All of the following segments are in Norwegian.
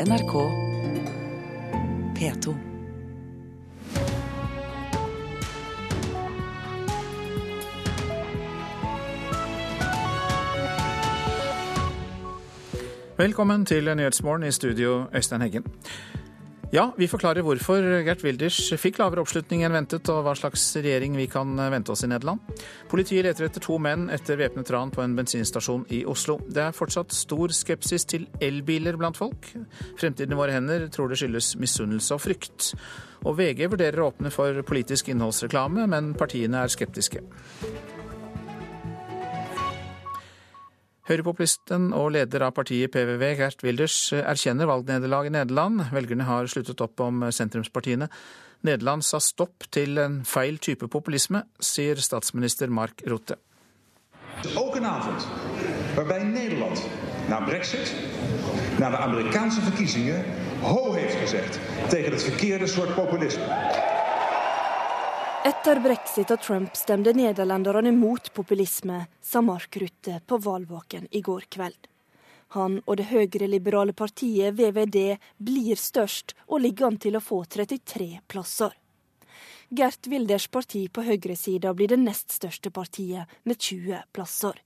NRK P2. Velkommen til Nyhetsmorgen i studio, Øystein Heggen. Ja, vi forklarer hvorfor Gert Wilders fikk lavere oppslutning enn ventet, og hva slags regjering vi kan vente oss i Nederland. Politiet leter etter to menn etter væpnet ran på en bensinstasjon i Oslo. Det er fortsatt stor skepsis til elbiler blant folk. Fremtiden i våre hender tror det skyldes misunnelse og frykt. Og VG vurderer å åpne for politisk innholdsreklame, men partiene er skeptiske. Høyrepopulisten og leder av partiet PVV, Gert Wilders, erkjenner valgnederlag i Nederland. Velgerne har sluttet opp om sentrumspartiene. Nederland sa stopp til en feil type populisme, sier statsminister Mark Rutte. Ook een avond waarbij Nederland na brexit, na de Amerikaanse verkiezingen, ho heeft gezegd tegen het verkeerde soort populisme. Etter brexit og Trump stemte nederlenderne mot populisme, sa Mark Rutte på valgvaken i går kveld. Han og det høyreliberale partiet VVD blir størst og ligger an til å få 33 plasser. Gert Wilders parti på høyresida blir det nest største partiet, med 20 plasser.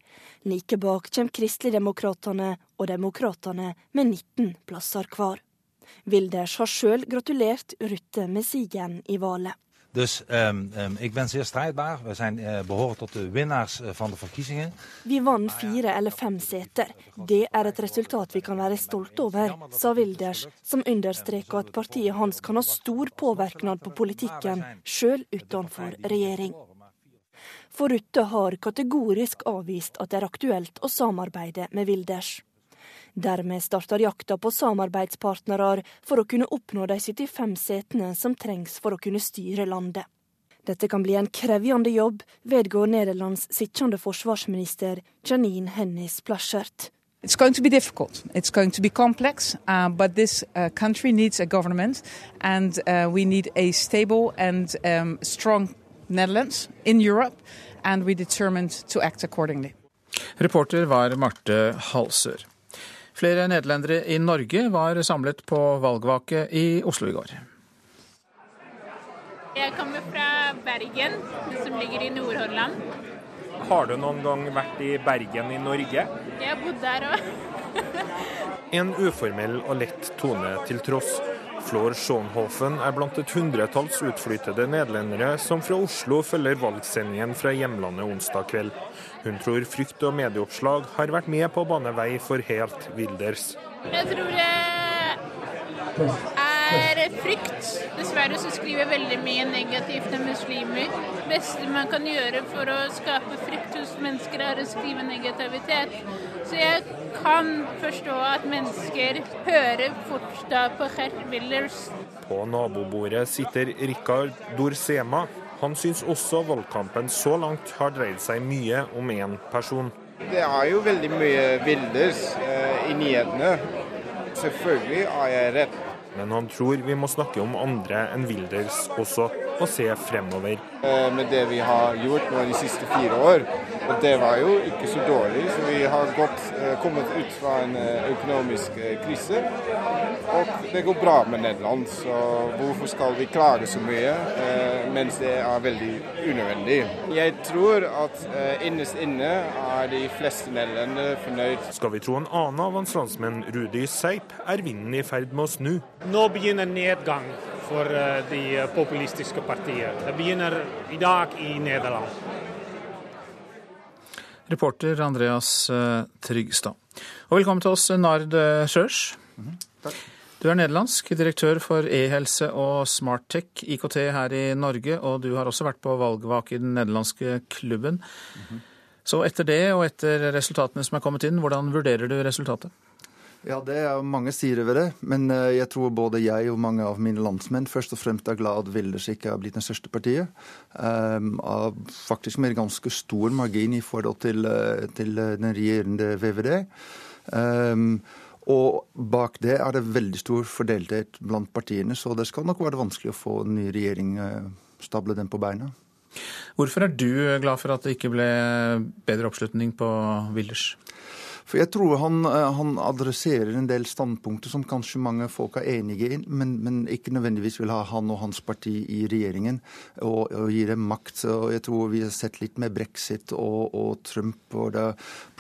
Like bak kommer Kristeligdemokratene og Demokratene med 19 plasser hver. Wilders har sjøl gratulert Rutte med sigeren i valget. Dus um, um, ik ben zeer strijdbaar. We zijn uh, behoren tot de winnaars uh, van de verkiezingen. Vi vant fire eller fem seter. Det er et resultat vi kan være stolte over, sa Wilders, som understreka at partiet hans kan ha stor påvirkning på politikken, sjøl utenfor regjering. For Rutte har kategorisk avvist at det er aktuelt å samarbeide med Wilders. Dermed starter jakta på samarbeidspartnere for å kunne oppnå de 75 setene som trengs for å kunne styre landet. Dette kan bli en krevjende jobb, vedgår Nederlands sittende forsvarsminister Janine Hennis Plaschert. It's going to be difficult. It's going to be complex, uh, but this uh, country needs a government, and uh, we need a stable and um, strong Netherlands in Europe, and we're determined to act accordingly. Reporter var Marte Halsør. Flere nederlendere i Norge var samlet på valgvake i Oslo i går. Jeg kommer fra Bergen, som ligger i Nord-Holland. Har du noen gang vært i Bergen i Norge? Jeg har bodd der òg. en uformell og lett tone til tross. Flor Schoenhofen er blant et hundretalls utflyttede nederlendere som fra Oslo følger valgsendingen fra hjemlandet onsdag kveld. Hun tror frykt og medieoppslag har vært med på å bane vei for helt Wilders. Jeg tror det er frykt. Dessverre så skriver jeg veldig mye negativt om muslimer. Det beste man kan gjøre for å skape frykt hos mennesker, er å skrive negativitet. Så jeg kan forstå at mennesker hører fortsatt på Gert Willers. På nabobordet sitter Rikard Dorsema. Han syns også valgkampen så langt har dreid seg mye om én person. Det er jo veldig mye bilder eh, i nyhetene. Selvfølgelig er jeg redd. Men han tror vi må snakke om andre enn Wilders også, og se fremover. Eh, med det vi har gjort nå de siste fire år, og det var jo ikke så dårlig. Så vi har gått, eh, kommet ut fra en eh, økonomisk krise. Og det går bra med Nederland, så hvorfor skal vi klage så mye mens det er veldig unødvendig? Jeg tror at innerst inne er de fleste nederlendere fornøyd. Skal vi tro en annen av hans landsmenn, Rudi Seip, er vinden i ferd med å snu. Nå begynner nedgang for eh, de populistiske partiene. Det begynner i dag i Nederland. Reporter Andreas eh, Trygstad. Og velkommen til oss, Nard Sjørs. Du er nederlandsk, direktør for e-helse og Smarttech IKT her i Norge, og du har også vært på valgvake i den nederlandske klubben. Så etter det, og etter resultatene som er kommet inn, hvordan vurderer du resultatet? Ja, det er mange sider ved det. Men eh, jeg tror både jeg og mange av mine landsmenn først og fremst er glad at Velders ikke har blitt det største partiet. Um, faktisk med ganske stor margin i forhold til, eh, til den regjerende VVD. Um, og bak det er det veldig stor fordelthet blant partiene, så det skal nok være vanskelig å få en ny regjering stable den på beina. Hvorfor er du glad for at det ikke ble bedre oppslutning på Wilders? For jeg tror han, eh, han, adresserer en del standpunkter som kanskje mange folk er enige i, men, men ikke nødvendigvis vil ha han og hans parti i regjeringen og, og gi dem makt. Og jeg tror vi har sett litt med brexit og, og Trump og det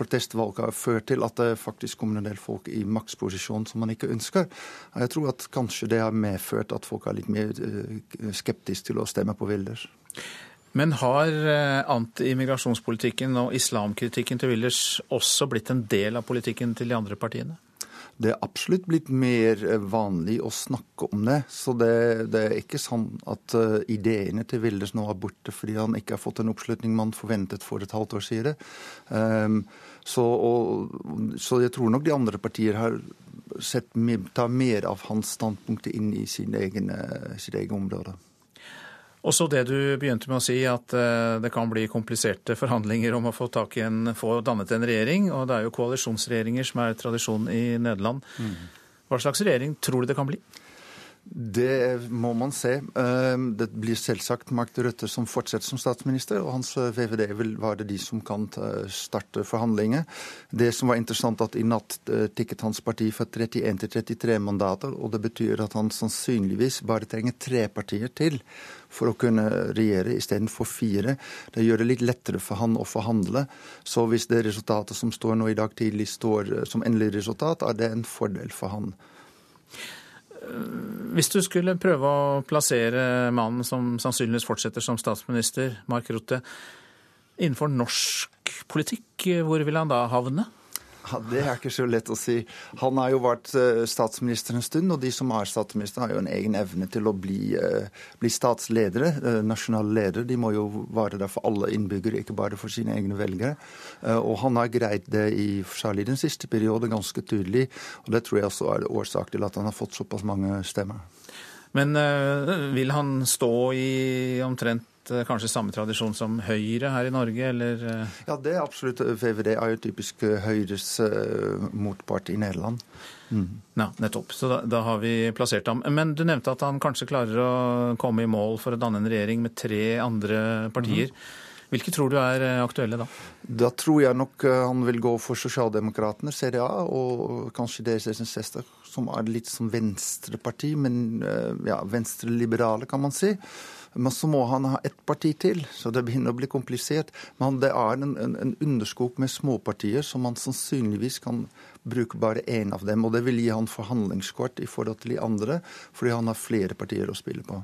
protestvalget har ført til at det faktisk kommer en del folk i maktsposisjon som man ikke ønsker. Jeg tror at kanskje det har medført at folk er litt mer eh, skeptiske til å stemme på Wilders. Men har antiimmigrasjonspolitikken anti-immigrasjonspolitikken og islamkritikken til Willers også blitt en del av politikken til de andre partiene? Det er absolutt blitt mer eh, vanlig å snakke om det. Så det, det er ikke sånn at uh, ideene til Wilders nå er borte fordi han ikke har fått en oppslutning man forventet for et halvt år siden. Um, så, og, så, jeg tror nok de andre partier har sett, tar mer av hans standpunkter inn i sin egen, sitt eget område. Og så det du begynte med å si, at eh, det kan bli kompliserte forhandlinger om å få, tak i en, få dannet en regjering. Og det er jo koalisjonsregjeringer som er tradisjon i Nederland. Mm. Hva slags regjering tror du det kan bli? Det må man se. Ehm, det blir selvsagt Mark Røtte som fortsetter som statsminister, og hans eh, VVD vil være de som kan starte forhandlinger. Det som var interessant, at i natt eh, tikket hans parti fra 31 til 33 mandater, og det betyr at han sannsynligvis bare trenger tre partier til for å kunne regjere istedenfor fire. Det gjør det litt lettere for han å forhandle. Så hvis det resultatet som står nå i dag tidlig, står eh, som endelig resultat, er det en fordel for han. Hvis du skulle prøve å plassere mannen som sannsynligvis fortsetter som statsminister, Mark Rutte, innenfor norsk politikk, hvor vil han da havne? Ja, Det er ikke så lett å si. Han har jo vært eh, statsminister en stund, og de som er statsminister, har jo en egen evne til å bli, eh, bli statsledere, eh, nasjonale ledere. De må jo være der for alle innbyggere, ikke bare for sine egne velgere. Og han har greid det i særlig den siste periode ganske tydelig, og det tror jeg også er årsak til at han har fått såpass mange stemmer. Men vil han stå i omtrent Eh, kanskje samme tradisjon som Høyre her i Norge, eller? Eh? Ja, det er absolutt. VVD er jo typisk eh, Høyres motpart i Nederland. Mm. Ja, nettopp. Så da, da, har vi plassert ham. Men du nevnte at han kanskje klarer å komme i mål for å danne en regjering med tre andre partier. Mm. Hvilke tror du er aktuelle da? Da tror jeg nok han vil gå for Sosialdemokratene, CDA, og kanskje DSS, som er litt som venstreparti, men ja, venstreliberale, kan man si. Men så må han ha ett parti til, så det begynner å bli komplisert. Men det er en, en, en underskog med småpartier som man sannsynligvis kan bruke bare én av dem. Og det vil gi han forhandlingskort i forhold til de andre, fordi han har flere partier å spille på.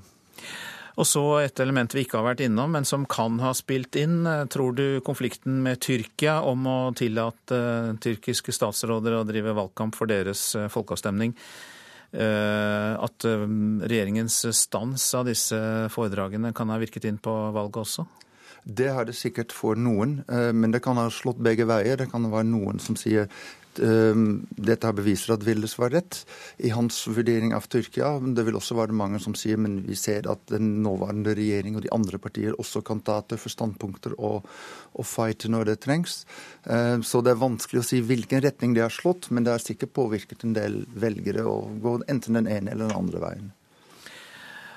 Og så et element vi ikke har vært innom, men som kan ha spilt inn. Tror du konflikten med Tyrkia om å tillate uh, tyrkiske statsråder å drive valgkamp for deres uh, folkeavstemning Eh, at eh, regjeringens stans av disse foredragene kan ha virket inn på valget også? Det har det sikkert for noen, eh, men det kan ha slått begge veier. Det kan være noen som sier dette dette beviser at Vildes var rett i hans vurdering av Tyrkia. Det vil også være mange som sier men vi ser at den nåværende regjering og de andre partier også kan ta tøffe standpunkter og, og fighte når det trengs. Ehm, så det er vanskelig å si hvilken retning det har slått, men det har sikkert påvirket en del velgere å gå enten den ene eller den andre veien.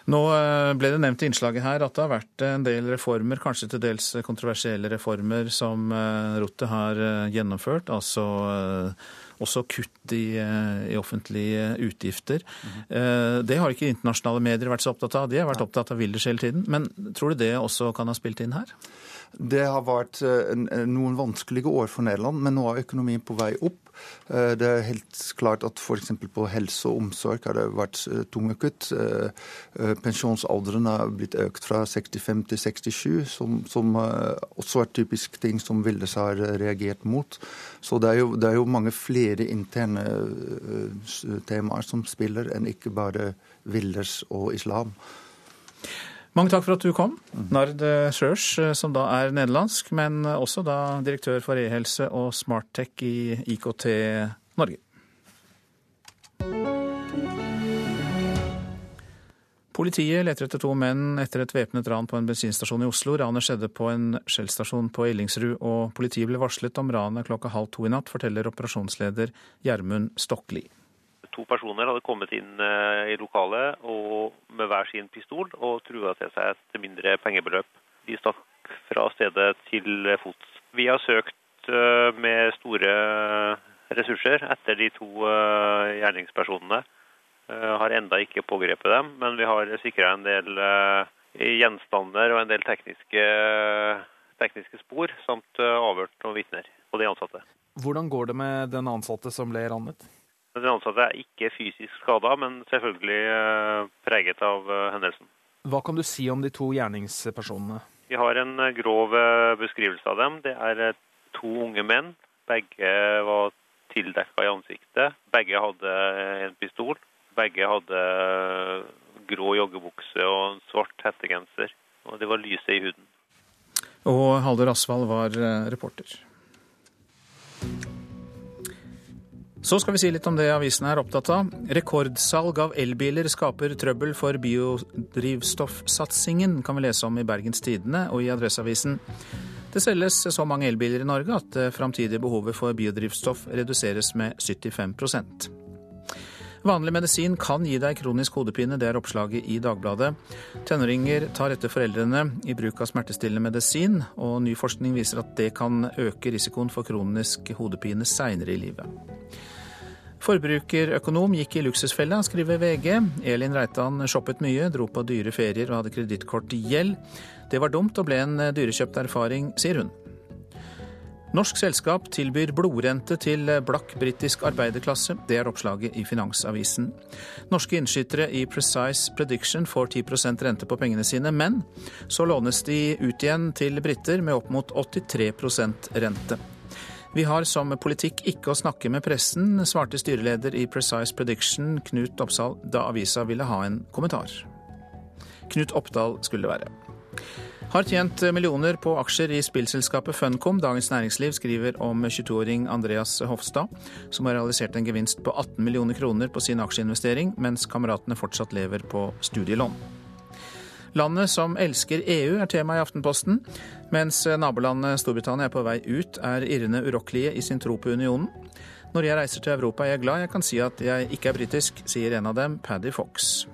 Nå eh, ble det nevnt i innslaget her at det har vært en del reformer, kanskje til dels kontroversielle reformer, som Rotte har eh, gjennomført. Altså også kutt i, i offentlige utgifter. Mm. Det har ikke internasjonale medier vært så opptatt av. De har vært opptatt av Wilders hele tiden. Men tror du det også kan ha spilt inn her? Det har vært noen vanskelige år for Nederland, men nå er økonomien på vei opp. Eh, det er helt klart at f.eks. på helse og omsorg har det vært eh, tunge kutt. Eh, pensjonsalderen har blitt økt fra 65 til 67, som, som også er typisk ting som Vildes har reagert mot. Så det er, jo, det er jo mange flere interne temaer som spiller, enn ikke bare Vildes og islam. Mange takk for at du kom. Nard Schjørs, eh, som da er nederlandsk, men også da direktør for e-helse og Smarttech i IKT Norge. Politiet leter etter to menn etter et væpnet ran på en bensinstasjon i Oslo. Ranet skjedde på en Shell-stasjon på Ellingsrud, og politiet ble varslet om ranet klokka halv to i natt, forteller operasjonsleder Gjermund Stokli to personer hadde kommet inn eh, i lokalet med hver sin pistol og trua til seg et mindre pengebeløp. De stakk fra stedet til fots. Vi har søkt med store ressurser etter de to gjerningspersonene. Har enda ikke pågrepet dem, men vi har sikra en del gjenstander og en del tekniske, tekniske spor, samt avhørt noen vitner og de ansatte. Hvordan går det med den ansatte som ble rannet? Den ansatte er ikke fysisk skada, men selvfølgelig preget av hendelsen. Hva kan du si om de to gjerningspersonene? Vi har en grov beskrivelse av dem. Det er to unge menn. Begge var tildekka i ansiktet. Begge hadde en pistol. Begge hadde grå joggebukse og en svart hettegenser. Og det var lyset i huden. Og Halder Asvald var reporter. Så skal vi si litt om det avisen er opptatt av. Rekordsalg av elbiler skaper trøbbel for biodrivstoffsatsingen, kan vi lese om i Bergens Tidende og i Adresseavisen. Det selges så mange elbiler i Norge at det framtidige behovet for biodrivstoff reduseres med 75% Vanlig medisin kan gi deg kronisk hodepine, det er oppslaget i Dagbladet. Tenåringer tar etter foreldrene i bruk av smertestillende medisin, og ny forskning viser at det kan øke risikoen for kronisk hodepine seinere i livet. Forbrukerøkonom gikk i luksusfella, skriver VG. Elin Reitan shoppet mye, dro på dyre ferier og hadde kredittkortgjeld. Det var dumt og ble en dyrekjøpt erfaring, sier hun. Norsk selskap tilbyr blodrente til blakk britisk arbeiderklasse. Det er oppslaget i Finansavisen. Norske innskytere i Precise Prediction får 10% rente på pengene sine, men så lånes de ut igjen til briter med opp mot 83% rente. Vi har som politikk ikke å snakke med pressen, svarte styreleder i Precise Prediction, Knut Oppsal, da avisa ville ha en kommentar. Knut Oppdal skulle det være. Har tjent millioner på aksjer i spillselskapet Funcom. Dagens Næringsliv skriver om 22-åring Andreas Hofstad, som har realisert en gevinst på 18 millioner kroner på sin aksjeinvestering, mens kameratene fortsatt lever på studielån. Landet som elsker EU er tema i Aftenposten. Mens nabolandet Storbritannia er på vei ut, er irrene urokkelige i sin tro på unionen. Når jeg reiser til Europa er jeg glad jeg kan si at jeg ikke er britisk, sier en av dem, Paddy Fox.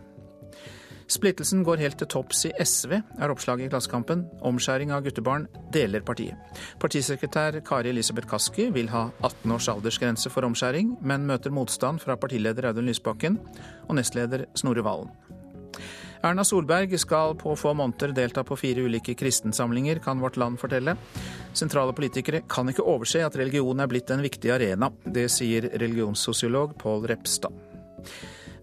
Splittelsen går helt til topps i SV, er oppslaget i Klassekampen. Omskjæring av guttebarn deler partiet. Partisekretær Kari Elisabeth Kaski vil ha 18 års aldersgrense for omskjæring, men møter motstand fra partileder Audun Lysbakken og nestleder Snorre Valen. Erna Solberg skal på få måneder delta på fire ulike kristensamlinger, kan Vårt Land fortelle. Sentrale politikere kan ikke overse at religion er blitt en viktig arena. Det sier religionssosiolog Pål Repstad.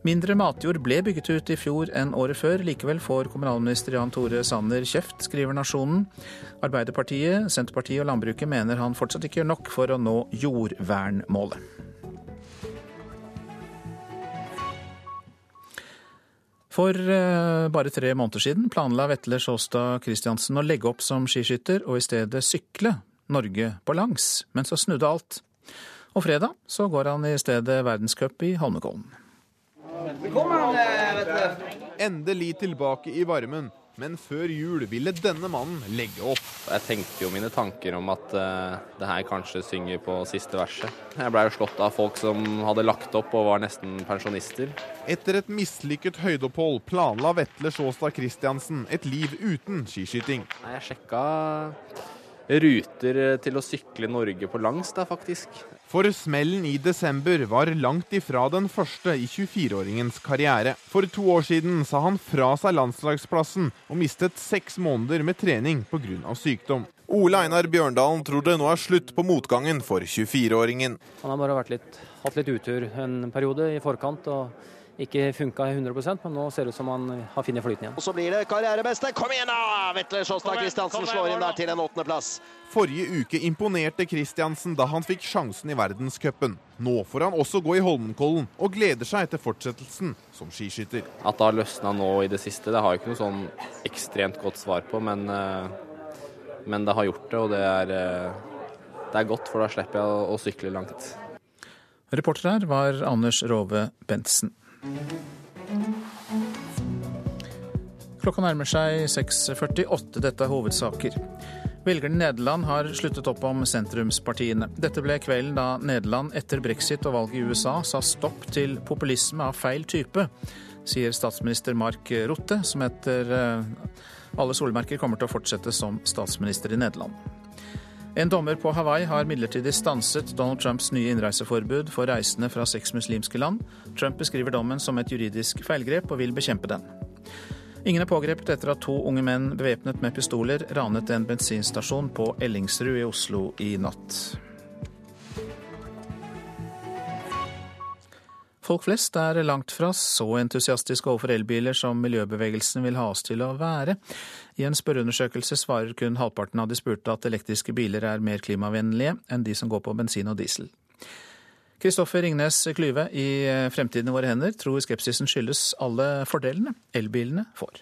Mindre matjord ble bygget ut i fjor enn året før. Likevel får kommunalminister Jan Tore Sanner kjeft, skriver Nasjonen. Arbeiderpartiet, Senterpartiet og landbruket mener han fortsatt ikke gjør nok for å nå jordvernmålet. For bare tre måneder siden planla Vetle Sjåstad Christiansen å legge opp som skiskytter og i stedet sykle Norge på langs, men så snudde alt. Og fredag så går han i stedet verdenscup i Holmenkollen. Endelig tilbake i varmen, men før jul ville denne mannen legge opp. Jeg tenkte jo mine tanker om at uh, det her kanskje synger på siste verset. Jeg blei slått av folk som hadde lagt opp og var nesten pensjonister. Etter et mislykket høydeopphold planla Vetle Sjåstad Christiansen et liv uten skiskyting. Jeg sjekka ruter til å sykle Norge på langs, da, faktisk. For smellen i desember var langt ifra den første i 24-åringens karriere. For to år siden sa han fra seg landslagsplassen og mistet seks måneder med trening pga. sykdom. Ole Einar Bjørndalen tror det nå er slutt på motgangen for 24-åringen. Han har bare litt, hatt litt utur en periode i forkant. og ikke funka 100% men nå ser det ut som han har funnet flyten igjen. Og Så blir det karrierebeste. Kom igjen, da! Vetle Sjåstad Kristiansen slår inn der til en åttendeplass. Forrige uke imponerte Kristiansen da han fikk sjansen i verdenscupen. Nå får han også gå i Holmenkollen, og gleder seg til fortsettelsen som skiskytter. At det har løsna nå i det siste, det har jeg ikke noe sånn ekstremt godt svar på, men, men det har gjort det, og det er, det er godt, for da slipper jeg å, å sykle langt. Reporter her var Anders Rove Bentsen. Klokka nærmer seg 6.48. Dette er hovedsaker. Velgerne i Nederland har sluttet opp om sentrumspartiene. Dette ble kvelden da Nederland etter brexit og valget i USA sa stopp til populisme av feil type, sier statsminister Mark Rutte, som etter alle solmerker kommer til å fortsette som statsminister i Nederland. En dommer på Hawaii har midlertidig stanset Donald Trumps nye innreiseforbud for reisende fra seks muslimske land. Trump beskriver dommen som et juridisk feilgrep og vil bekjempe den. Ingen er pågrepet etter at to unge menn bevæpnet med pistoler ranet en bensinstasjon på Ellingsrud i Oslo i natt. Folk flest er langt fra så entusiastiske overfor elbiler som miljøbevegelsen vil ha oss til å være. I en spørreundersøkelse svarer kun halvparten av de spurte at elektriske biler er mer klimavennlige enn de som går på bensin og diesel. Kristoffer Ringnes Klyve i Fremtiden i våre hender tror skepsisen skyldes alle fordelene elbilene får.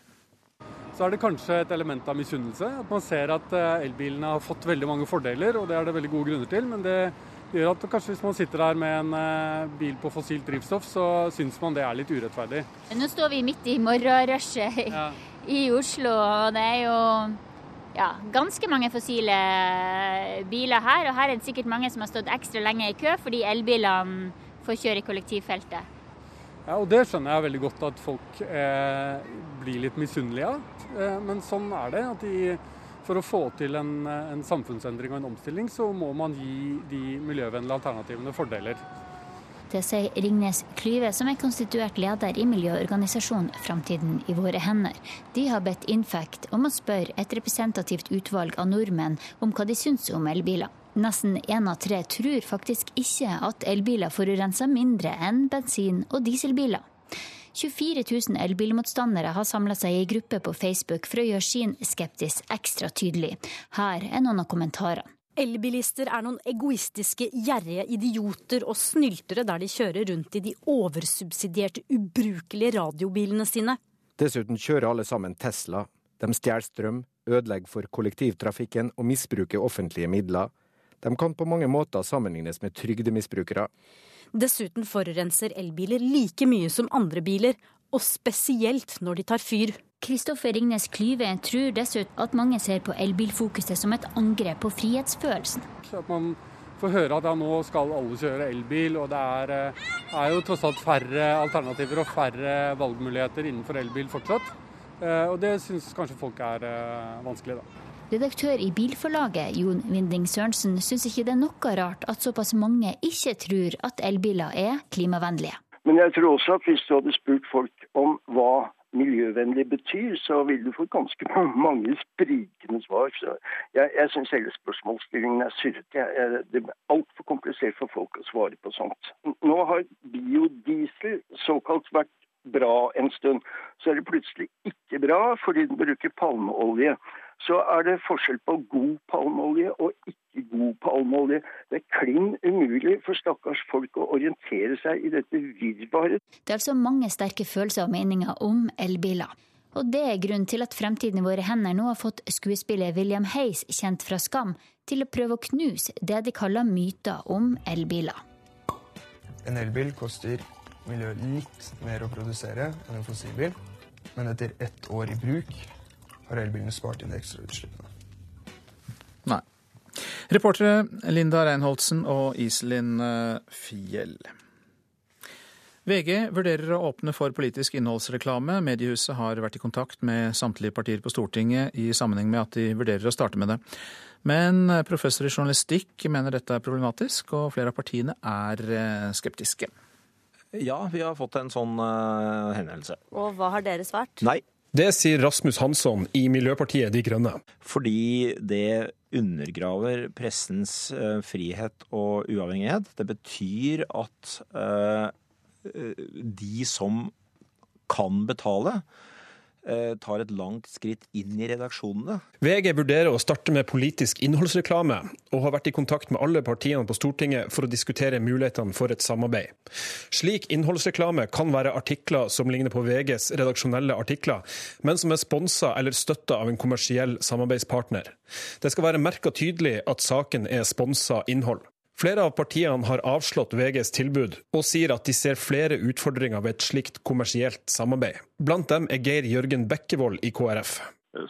Så er det kanskje et element av misunnelse. At man ser at eh, elbilene har fått veldig mange fordeler, og det er det veldig gode grunner til. Men det gjør at kanskje hvis man sitter der med en eh, bil på fossilt drivstoff, så syns man det er litt urettferdig. Nå står vi midt i morgenrushet ja. I Oslo, og det er jo ja, ganske mange fossile biler her. Og her er det sikkert mange som har stått ekstra lenge i kø fordi elbilene får kjøre i kollektivfeltet. Ja, og Det skjønner jeg veldig godt at folk eh, blir litt misunnelige av. Eh, men sånn er det. at de for å få til en, en, samfunnsendring og en omstilling, så må man gi de miljøvennlige alternativene fordeler. Det sier Ringnes Klyve, som er konstituert leder i miljøorganisasjonen Framtiden i våre hender. De har bedt Infact om å spørre et representativt utvalg av nordmenn om hva de syns om elbiler. Nesten én av tre tror faktisk ikke at elbiler forurenser mindre enn bensin- og dieselbiler. 24 000 elbilmotstandere har samla seg i gruppe på Facebook for å gjøre sin skeptis ekstra tydelig. Her er noen av kommentarene. Elbilister er noen egoistiske, gjerrige idioter og snyltere der de kjører rundt i de oversubsidierte, ubrukelige radiobilene sine. Dessuten kjører alle sammen Tesla. De stjeler strøm, ødelegger for kollektivtrafikken og misbruker offentlige midler. De kan på mange måter sammenlignes med trygdemisbrukere. Dessuten forurenser elbiler like mye som andre biler, og spesielt når de tar fyr. Kristoffer Ringnes Klyve tror dessuten at mange ser på elbilfokuset som et angrep på frihetsfølelsen. At man får høre at ja, nå skal alle kjøre elbil, og det er, eh, er jo tross alt færre alternativer og færre valgmuligheter innenfor elbil fortsatt. Eh, og det syns kanskje folk er eh, vanskelig, da. Redaktør i Bilforlaget, Jon Winding Sørensen, syns ikke det er noe rart at såpass mange ikke tror at elbiler er klimavennlige. Men jeg tror også at hvis du hadde spurt folk om hva miljøvennlig betyr, så vil du få ganske mange sprikende svar. Så jeg, jeg syns hele spørsmålsstillingen er surrete. Det er altfor komplisert for folk å svare på sånt. Nå har biodiesel såkalt vært bra en stund. Så er det plutselig ikke bra fordi den bruker palmeolje så er det forskjell på god palmeolje og ikke god palmeolje. Det er klin umulig for stakkars folk å orientere seg i dette virvaret. Det er altså mange sterke følelser og meninger om elbiler. Og det er grunnen til at Fremtiden i våre hender nå har fått skuespiller William Hays, kjent fra Skam, til å prøve å knuse det de kaller myter om elbiler. En elbil koster miljøet litt mer å produsere enn en fossilbil, men etter ett år i bruk har elbilene spart inn ekstrautslippene. Nei. Reportere Linda Reinholdsen og Iselin eh, Fjell. VG vurderer å åpne for politisk innholdsreklame. Mediehuset har vært i kontakt med samtlige partier på Stortinget i sammenheng med at de vurderer å starte med det. Men eh, professor i journalistikk mener dette er problematisk, og flere av partiene er eh, skeptiske. Ja, vi har fått en sånn uh, henvendelse. Og hva har dere svart? Nei, det sier Rasmus Hansson i Miljøpartiet De Grønne. Fordi det undergraver pressens eh, frihet og uavhengighet. Det betyr at uh, de som kan betale, Eh, tar et langt skritt inn i redaksjonene. VG vurderer å starte med politisk innholdsreklame, og har vært i kontakt med alle partiene på Stortinget for å diskutere mulighetene for et samarbeid. Slik innholdsreklame kan være artikler som ligner på VGs redaksjonelle artikler, men som er sponsa eller støtta av en kommersiell samarbeidspartner. Det skal være merka tydelig at saken er sponsa innhold. Flere av partiene har avslått VGs tilbud, og sier at de ser flere utfordringer ved et slikt kommersielt samarbeid. Blant dem er Geir Jørgen Bekkevold i KrF.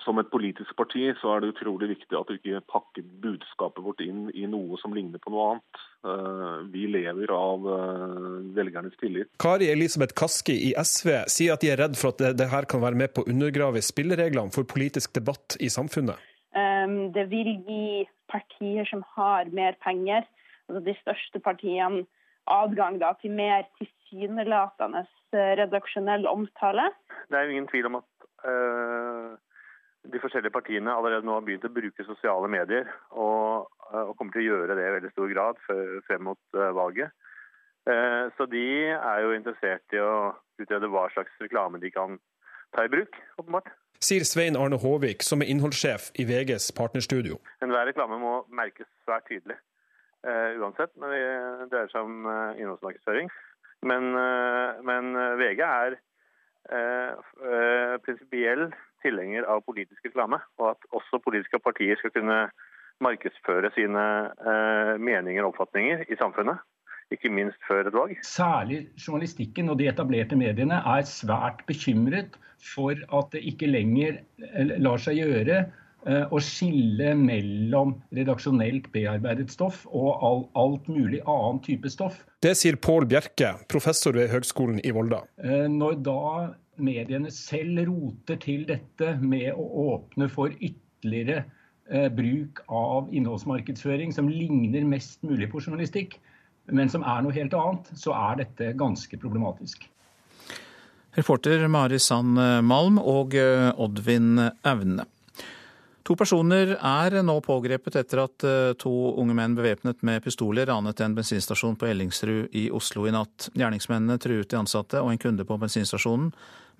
Som et politisk parti så er det utrolig viktig at vi ikke pakker budskapet vårt inn i noe som ligner på noe annet. Eh, vi lever av eh, velgernes tillit. Kari Elisabeth Kaski i SV sier at de er redd for at det her kan være med på å undergrave spillereglene for politisk debatt i samfunnet. Ehm, det vil gi partier som har mer penger, altså de største partiene, adgang da, til mer tilsynelatende eh, redaksjonell omtale. Det er jo ingen tvil om at uh, de forskjellige partiene allerede nå har begynt å bruke sosiale medier, og, uh, og kommer til å gjøre det i veldig stor grad frem mot uh, valget. Så de er jo interessert i å utrede hva slags reklame de kan ta i bruk, åpenbart. Sier Svein Arne Håvik, som er innholdssjef i VGs partnerstudio. Enhver reklame må merkes svært tydelig, uh, uansett når det dreier seg om uh, innholdsmarkedsføring. Men, men VG er prinsipiell tilhenger av politisk reklame, og at også politiske partier skal kunne markedsføre sine meninger og oppfatninger i samfunnet ikke minst før et valg. Særlig journalistikken og de etablerte mediene er svært bekymret for at det ikke lenger eh, lar seg gjøre eh, å skille mellom redaksjonelt bearbeidet stoff og alt mulig annen type stoff. Det sier Pål Bjerke, professor ved Høgskolen i Volda. Eh, når da mediene selv roter til dette med å åpne for ytterligere bruk av innholdsmarkedsføring som ligner mest mulig på journalistikk, men som er noe helt annet, så er dette ganske problematisk. Reporter Mari Sand Malm og eh, Oddvin Aune. To personer er nå pågrepet etter at eh, to unge menn bevæpnet med pistoler ranet en bensinstasjon på Ellingsrud i Oslo i natt. Gjerningsmennene truet de ansatte og en kunde på bensinstasjonen,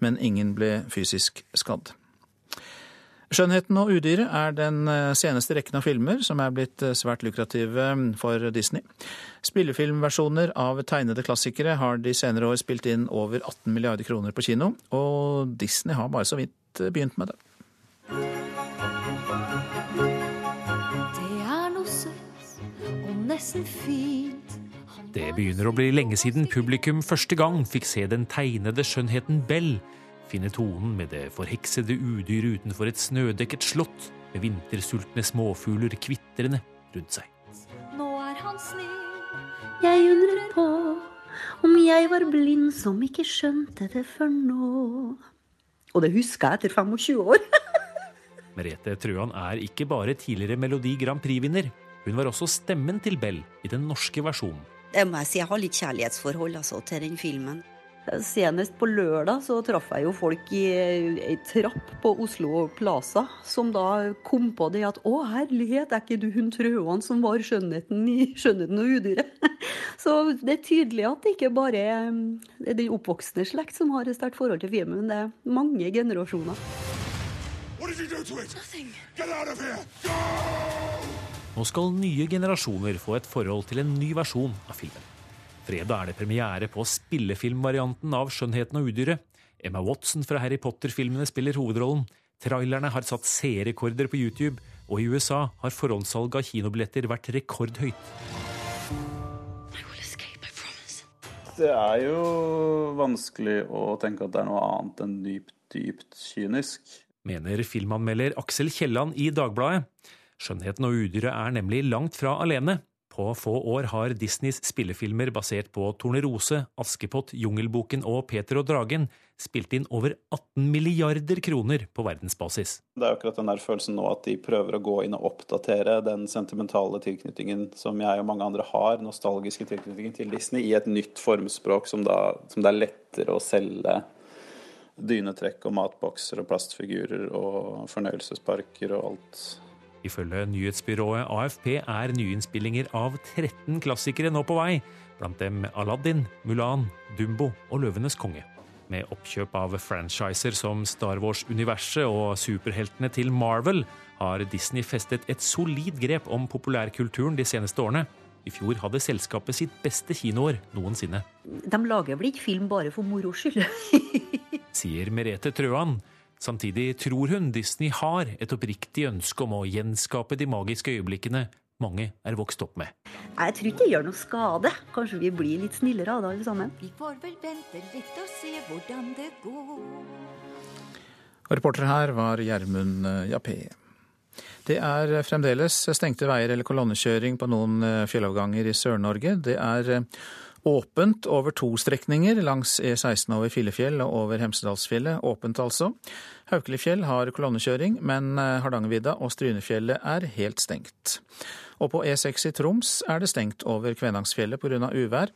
men ingen ble fysisk skadd. 'Skjønnheten og udyret' er den eh, seneste rekken av filmer som er blitt eh, svært lukrative mm, for Disney. Spillefilmversjoner av tegnede klassikere har de senere år spilt inn over 18 milliarder kroner på kino, og Disney har bare så vidt begynt med. Det Det begynner å bli lenge siden publikum første gang fikk se den tegnede skjønnheten Bell finne tonen med det forheksede udyret utenfor et snødekket slott med vintersultne småfugler kvitrende rundt seg. Nå er han snill, jeg undrer på om jeg var blind som ikke skjønte det før nå. Og det husker jeg etter 25 år. Merete Trøan er ikke bare tidligere Melodi Grand Prix-vinner. Hun var også stemmen til Bell i den norske versjonen. Det må jeg si, jeg har litt kjærlighetsforhold altså, til den filmen. Senest på lørdag så traff jeg jo folk i ei trapp på Oslo Plaza, som da kom på det at å herlighet, er ikke du hun Trøan som var skjønnheten i 'Skjønnheten og udyret'? Så det er tydelig at det ikke bare er den oppvoksende slekt som har et sterkt forhold til filmen, men det er mange generasjoner. Nå skal nye generasjoner få et forhold til en ny versjon av filmen. Fredag er det premiere på spillefilmvarianten av 'Skjønnheten og udyret'. Emma Watson fra Harry Potter-filmene spiller hovedrollen. Trailerne har satt seerrekorder på YouTube, og i USA har forhåndssalget av kinobilletter vært rekordhøyt. Det er jo vanskelig å tenke at det er noe annet enn dypt, dypt kynisk. Mener filmanmelder Aksel Kielland i Dagbladet. Skjønnheten og udyret er nemlig langt fra alene. På få år har Disneys spillefilmer basert på Tornerose, Askepott, Jungelboken og Peter og Dragen spilt inn over 18 milliarder kroner på verdensbasis. Det er akkurat den der følelsen nå at de prøver å gå inn og oppdatere den sentimentale tilknytningen som jeg og mange andre har, nostalgiske tilknytningen til Disney, i et nytt formspråk som, da, som det er lettere å selge dynetrekk og matbokser og plastfigurer og fornøyelsesparker og alt Ifølge nyhetsbyrået AFP er nyinnspillinger av 13 klassikere nå på vei, blant dem Aladdin, Mulan, Dumbo og Løvenes konge. Med oppkjøp av franchiser som Star Wars-universet og superheltene til Marvel har Disney festet et solid grep om populærkulturen de seneste årene. I fjor hadde selskapet sitt beste kinoår noensinne. De lager vel ikke film bare for moro skyld? Sier Merete Trøan, Samtidig tror hun Disney har et oppriktig ønske om å gjenskape de magiske øyeblikkene mange er vokst opp med. Jeg tror ikke det gjør noe skade. Kanskje vi blir litt snillere av det alle sammen. Vi får vel vente litt og se hvordan det går. Reporter her var Gjermund eh, Jappé. Det er fremdeles stengte veier eller kolonnekjøring på noen fjellavganger i Sør-Norge. Det er eh, åpent over to strekninger langs E16 over Filefjell og over Hemsedalsfjellet. Åpent altså. Haukelifjell har kolonnekjøring, men eh, Hardangervidda og Strynefjellet er helt stengt. Og på E6 i Troms er det stengt over Kvænangsfjellet pga. uvær.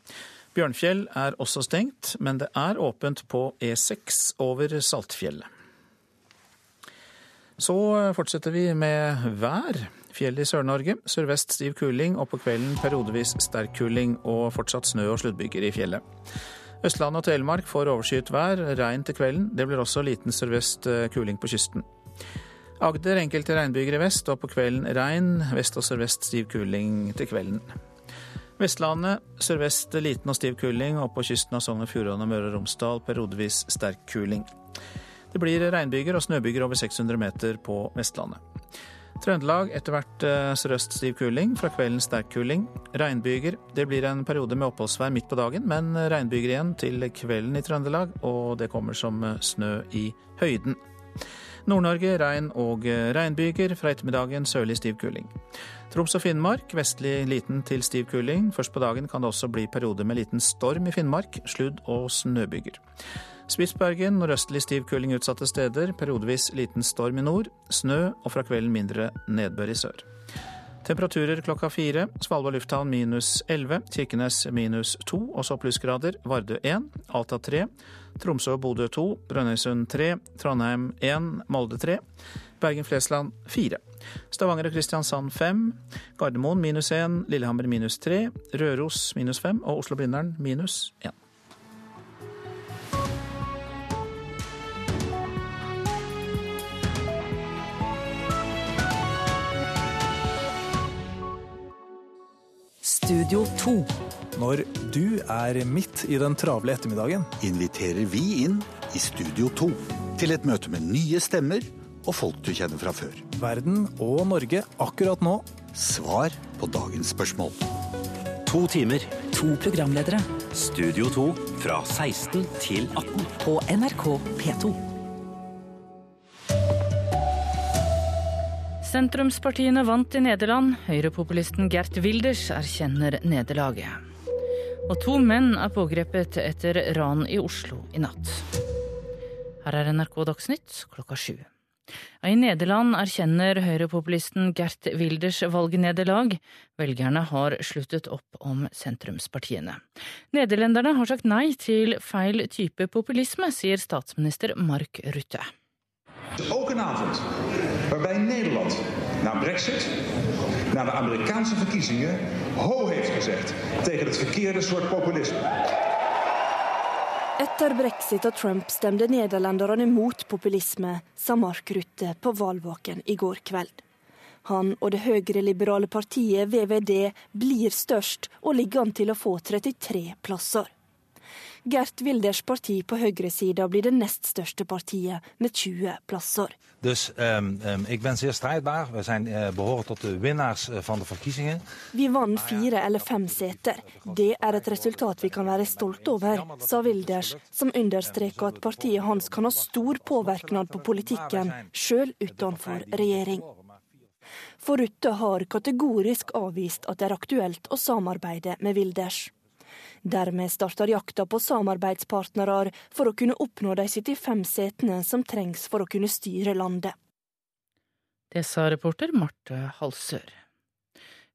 Bjørnfjell er også stengt, men det er åpent på E6 over Saltfjellet. Så fortsetter vi med vær. Fjell i Sør-Norge. Sørvest stiv kuling, og på kvelden periodevis sterk kuling og fortsatt snø og sluddbyger i fjellet. Østlandet og Telemark får overskyet vær, regn til kvelden. Det blir også liten sørvest eh, kuling på kysten. Agder enkelte regnbyger i vest, og på kvelden regn. Vest og sørvest stiv kuling til kvelden. Vestlandet sørvest liten og stiv kuling, og på kysten av Sogn og Fjordane og Møre og Romsdal periodevis sterk kuling. Det blir regnbyger og snøbyger over 600 meter på Vestlandet. Trøndelag etter hvert eh, sørøst stiv kuling, fra kvelden sterk kuling. Regnbyger. Det blir en periode med oppholdsvær midt på dagen, men regnbyger igjen til kvelden i Trøndelag, og det kommer som eh, snø i høyden. Nord-Norge regn og eh, regnbyger, fra ettermiddagen sørlig stiv kuling. Troms og Finnmark vestlig liten til stiv kuling. Først på dagen kan det også bli perioder med liten storm i Finnmark, sludd og snøbyger. Spitsbergen nordøstlig stiv kuling utsatte steder. Periodevis liten storm i nord. Snø, og fra kvelden mindre nedbør i sør. Temperaturer klokka fire. Svalbard lufthavn minus 11. Kirkenes minus 2, også plussgrader. Vardø 1. Alta 3. Tromsø og Bodø 2. Brønnøysund 3. Trondheim 1. Molde 3. Bergen-Flesland 4. Stavanger og Kristiansand 5. Gardermoen minus 1. Lillehammer minus 3. Røros minus 5. Og Oslo-Blindern minus 1. Studio 2. Når du er midt i den travle ettermiddagen, inviterer vi inn i Studio 2 til et møte med nye stemmer og folk du kjenner fra før. Verden og Norge akkurat nå. Svar på dagens spørsmål. To timer. To programledere. Studio 2 fra 16 til 18. På NRK P2. Sentrumspartiene vant i Nederland. Høyrepopulisten Gert Wilders erkjenner nederlaget. Og to menn er pågrepet etter ran i Oslo i natt. Her er NRK Dagsnytt klokka sju. I Nederland erkjenner høyrepopulisten Gert Wilders valgnederlag. Velgerne har sluttet opp om sentrumspartiene. Nederlenderne har sagt nei til feil type populisme, sier statsminister Mark Rutte. Ook een avond waarbij Nederland na Brexit, na de Amerikaanse verkiezingen, ho heeft gezegd tegen het verkeerde soort populisme. Etter brexit og Trump stemte nederlenderne mot populisme, sa Mark Rutte på valgvaken i går kveld. Han og det høyreliberale partiet VVD blir størst og ligger an til å få 33 plasser. Gert Wilders parti på høyresida blir det nest største partiet, med 20 plasser. Dus um, um, ik ben zeer strijdbaar. We zijn uh, behoren tot de winnaars uh, van de verkiezingen. Vi vant fire eller fem seter. Det er et resultat vi kan være stolt over, sa Wilders, som understreker at partiet hans kan ha stor påvirkning på politikken, sjøl utenfor regjering. For Rutte har kategorisk avvist at det er aktuelt å samarbeide med Wilders. Dermed starter jakta på samarbeidspartnere for å kunne oppnå de 75 setene som trengs for å kunne styre landet. Det sa reporter Marte Halsør.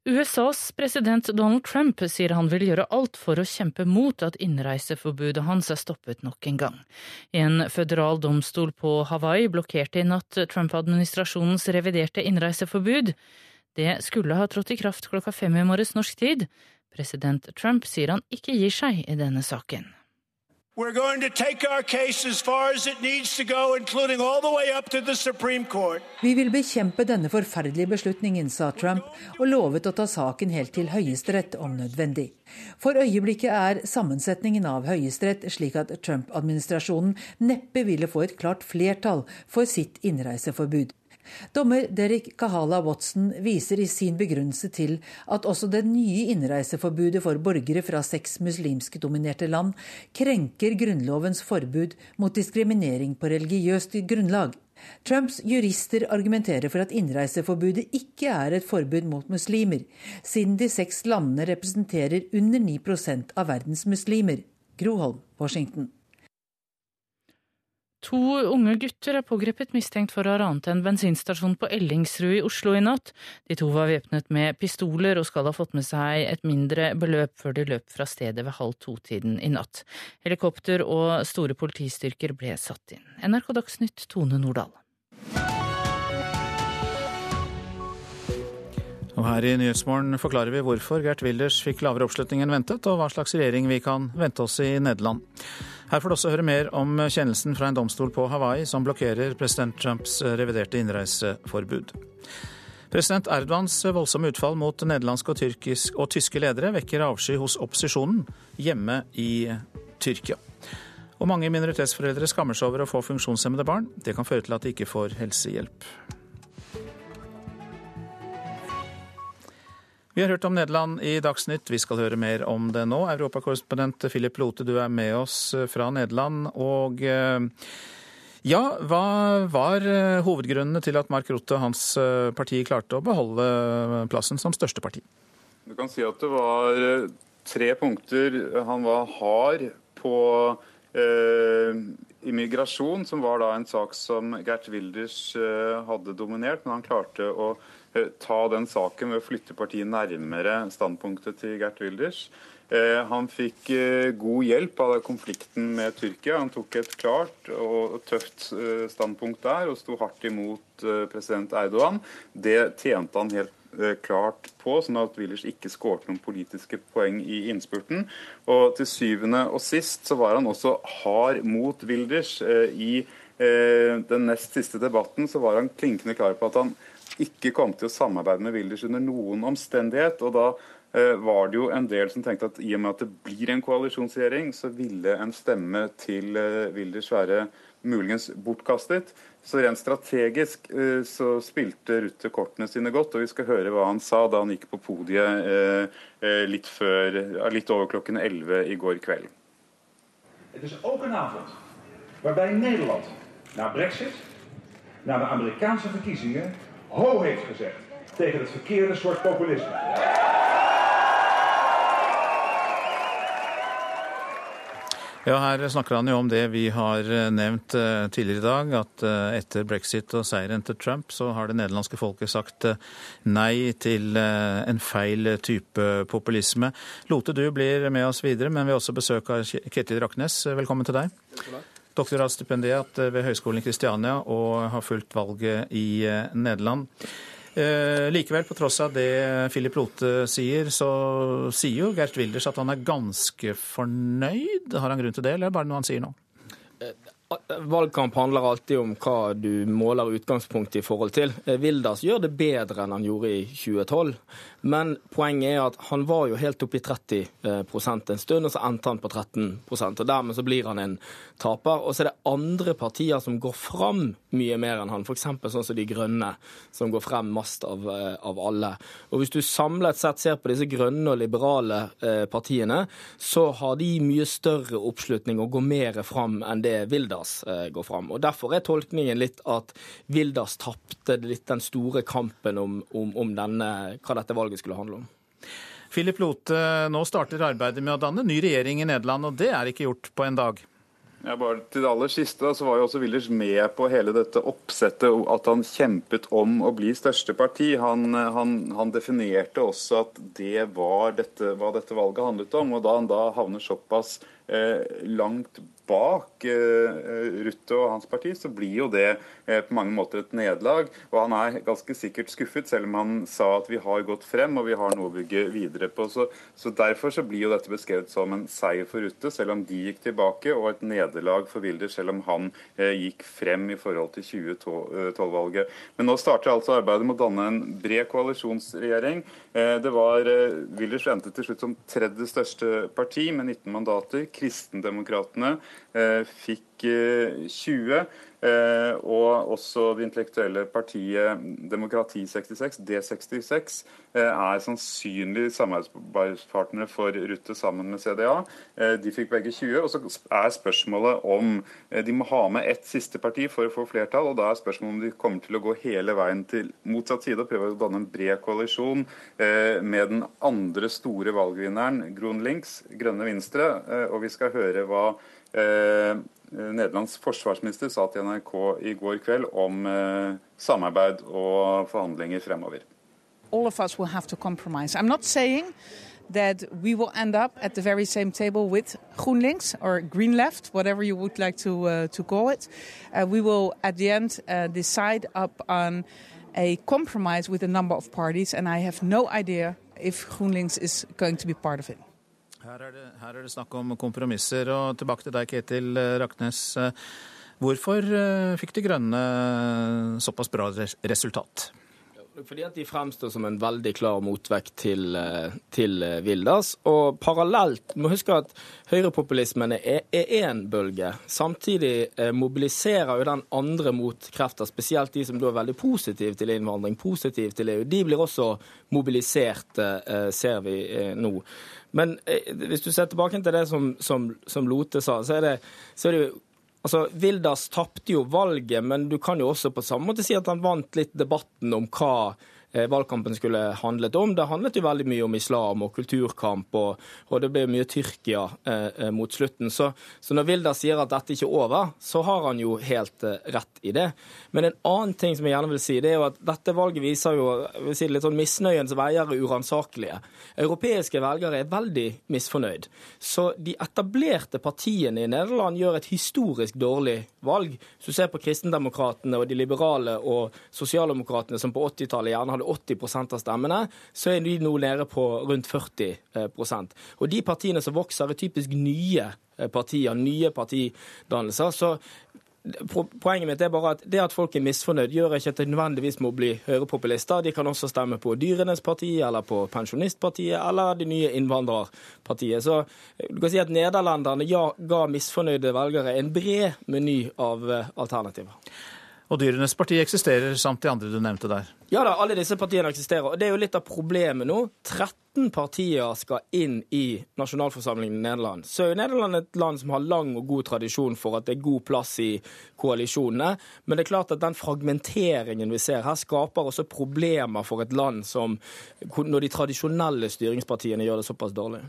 USAs president Donald Trump sier han vil gjøre alt for å kjempe mot at innreiseforbudet hans er stoppet nok en gang. En føderal domstol på Hawaii blokkerte i natt Trump-administrasjonens reviderte innreiseforbud. Det skulle ha trådt i kraft klokka fem i morges norsk tid, President Trump sier han ikke gir seg i denne saken. We're going to take our case as far as it needs to go, including all the way up to the Supreme Court. Vi vil bekjempe denne forferdelige beslutningen, sa Trump, og lovet å ta saken helt til Høyesterett om nødvendig. For øyeblikket er sammensetningen av Høyesterett slik at Trump-administrasjonen neppe ville få et klart flertall for sitt innreiseforbud. Dommer Derek Kahala Watson viser i sin begrunnelse til at også det nye innreiseforbudet for borgere fra seks muslimske dominerte land krenker Grunnlovens forbud mot diskriminering på religiøst grunnlag. Trumps jurister argumenterer for at innreiseforbudet ikke er et forbud mot muslimer, siden de seks landene representerer under 9% av verdens muslimer. Groholm, Washington. To unge gutter er pågrepet mistenkt for å ha ranet en bensinstasjon på Ellingsrud i Oslo i natt. De to var væpnet med pistoler og skal ha fått med seg et mindre beløp før de løp fra stedet ved halv to-tiden i natt. Helikopter og store politistyrker ble satt inn. NRK Dagsnytt, Tone Nordahl. Og her i Nyhetsmorgen forklarer vi hvorfor Gert Wilders fikk lavere oppslutning enn ventet, og hva slags regjering vi kan vente oss i Nederland. Her får du også høre mer om kjennelsen fra en domstol på Hawaii som blokkerer president Trumps reviderte innreiseforbud. President Erdogans voldsomme utfall mot nederlandske og, og tyske ledere vekker avsky hos opposisjonen hjemme i Tyrkia. Og mange minoritetsforeldre skammer seg over å få funksjonshemmede barn. Det kan føre til at de ikke får helsehjelp. Vi har hørt om Nederland i Dagsnytt, vi skal høre mer om det nå. Europakorrespondent Philip Lote, du er med oss fra Nederland. Og eh, ja, hva var eh, hovedgrunnene til at Mark Rutte og hans eh, parti klarte å beholde plassen som største parti? Du kan si at det var tre punkter. Han var hard på eh, immigrasjon, som var da en sak som Gert Wilders eh, hadde dominert, men han klarte å Eh, ta den saken ved å flytte partiet nærmere standpunktet til Gert Wilders. Eh, han fikk eh, god hjelp av konflikten med Tyrkia. Han tok et klart og tøft standpunkt der og sto hardt imot president Erdogan. Det tjente han helt klart på, sånn at Wilders ikke skårte noen politiske poeng i innspurten. Og til syvende og sist så var han også hard mot Wilders. I den nest siste debatten så var han klinkende klar på at han ikke kom til å samarbeide med Wilders under noen omstendighet. og da eh, var det jo en del som tenkte at i og med at det blir en koalisjonsregjering, så ville en stemme til eh, Wilders være muligens bortkastet. Så rent strategisk eh, så spilte Rutte kortene sine godt, og vi skal høre hva han sa da han gikk på podiet litt, før, litt over klokken 11 i går kveld. Det er ook en avond waarbij Nederland na brexit, na de Amerikaanse verkiezingen ho heeft gezegd tegen het verkeerde soort populisme. Ja, Her snakker han jo om det vi har eh, nevnt eh, tidligere i dag, at eh, etter brexit og seieren til Trump, så har det nederlandske folket sagt nei til en feil type populisme. Lote, du blir med oss videre, men vi har også besøk av Ketil Raknes. Velkommen til deg. Doktorgradsstipendiat ved Høgskolen i Kristiania og har fulgt valget i eh, Nederland. Eh, likevel, på tross av det Philip Lote sier, så sier jo Gert Wilders at han er ganske fornøyd. Har han grunn til det, eller er det bare noe han sier nå? Eh, Valgkamp handler alltid om hva du måler utgangspunktet i forhold til. Wilders gjør det bedre enn han gjorde i 2012. Men poenget er at han var jo helt oppe i 30 en stund, og så endte han på 13% og Dermed så blir han en taper. Og så er det andre partier som går fram mye mer enn han, f.eks. sånn som De Grønne, som går frem mest av, av, alle. Og Hvis du samlet sett ser på disse grønne og liberale eh, partiene, så har de mye større oppslutning og går mer fram enn det Wilders eh, går fram. Og Derfor er tolkningen litt at Vildas tapte litt den store kampen om, om, om denne, hva dette valget skulle handle om. Philip Lote, nå starter arbeidet med å danne ny regjering i Nederland, og det er ikke gjort på en dag? Ja, bare til det aller siste så var jo også Willers med på hele dette oppsettet, at han kjempet om å bli største parti. Han, han, han definerte også at det var dette, hva dette valget handlet om. og Da han da havner såpass eh, langt bak eh, Rutte og hans parti, så blir jo det eh, på mange måter et nederlag. Og han er ganske sikkert skuffet, selv om han sa at vi har gått frem og vi har noe å bygge videre på. Så, så Derfor så blir jo dette beskrevet som en seier for Rutte, selv om de gikk tilbake, og et nederlag for Wilder, selv om han eh, gikk frem i forhold til 2012-valget. Men nå starter altså arbeidet med å danne en bred koalisjonsregjering. Det var Wilders endte til slutt som tredje største parti med 19 mandater. Kristendemokratene fikk 20. Eh, og også det intellektuelle partiet Demokrati 66, D66, eh, er sannsynlig samarbeidspartnere for Rutte sammen med CDA. Eh, de fikk begge 20. Og så er spørsmålet om de må ha med ett siste parti for å få flertall. Og da er spørsmålet om de kommer til å gå hele veien til motsatt side og prøve å danne en bred koalisjon med den andre store valgvinneren, Grun Links, Grønne Venstre. Og vi skal høre hva Eh, Nederlands forsvarsminister sa til NRK i går kveld om eh, samarbeid og forhandlinger fremover. All of us will have to compromise. I'm not saying that we will end up at the very same table with GroenLinks or Green Left, whatever you would like to uh, to call it. Uh, we will at the end uh, decide up on a compromise with a number of parties, and I have no idea if GroenLinks is going to be part of it. Her er, det, her er det snakk om kompromisser. Og tilbake til deg, Ketil Raknes. Hvorfor eh, fikk De Grønne såpass bra resultat? Fordi at de fremstår som en veldig klar motvekt til, eh, til. Eh, og parallelt må huske at høyrepopulismen er én bølge. Samtidig mobiliserer jo den andre motkrefter, spesielt de som da er veldig positive til innvandring, positive til EU. De blir også mobilisert, ser vi nå. Men eh, hvis du ser tilbake til det som, som, som Lote sa, så er det, så er det jo Altså, Vildas tapte jo valget, men du kan jo også på samme måte si at han vant litt debatten om hva valgkampen skulle handlet om. Det handlet jo veldig mye om islam og kulturkamp, og, og det ble mye Tyrkia eh, eh mot slutten. Så, så når Wilder sier at dette ikke er over, så har han jo helt eh, rett i det. Men en annen ting som jeg gjerne vil si, det er jo at dette valget viser jo vil si, litt sånn misnøyens veier er uransakelige. Europeiske velgere er veldig misfornøyd. Så de etablerte partiene i Nederland gjør et historisk dårlig valg. Hvis du ser på kristendemokratene og de liberale og sosialdemokratene som på 80-tallet gjerne hadde 80% av stemmene, så er de nå nede på rundt 40% Og de partiene som vokser, er typisk nye eh, partier, nye partidannelser. Så Poenget mitt er bare at det at folk er misfornøyd, gjør ikke at de nødvendigvis må bli høyrepopulister. De kan også stemme på Dyrenes parti, eller på Pensjonistpartiet, eller det nye innvandrerpartiet. Så du kan si at nederlenderne ja, ga misfornøyde velgere en bred meny av eh, alternativer. Og Dyrenes parti eksisterer samt de andre du nevnte der? Ja da, alle disse partiene eksisterer. Og det er jo litt av problemet nå. 13 partier skal inn i nasjonalforsamlingen i Nederland. Så er Nederland et land som har lang og god tradisjon for at det er god plass i koalisjonene. Men det er klart at den fragmenteringen vi ser her, skaper også problemer for et land som når de tradisjonelle styringspartiene gjør det såpass dårlig.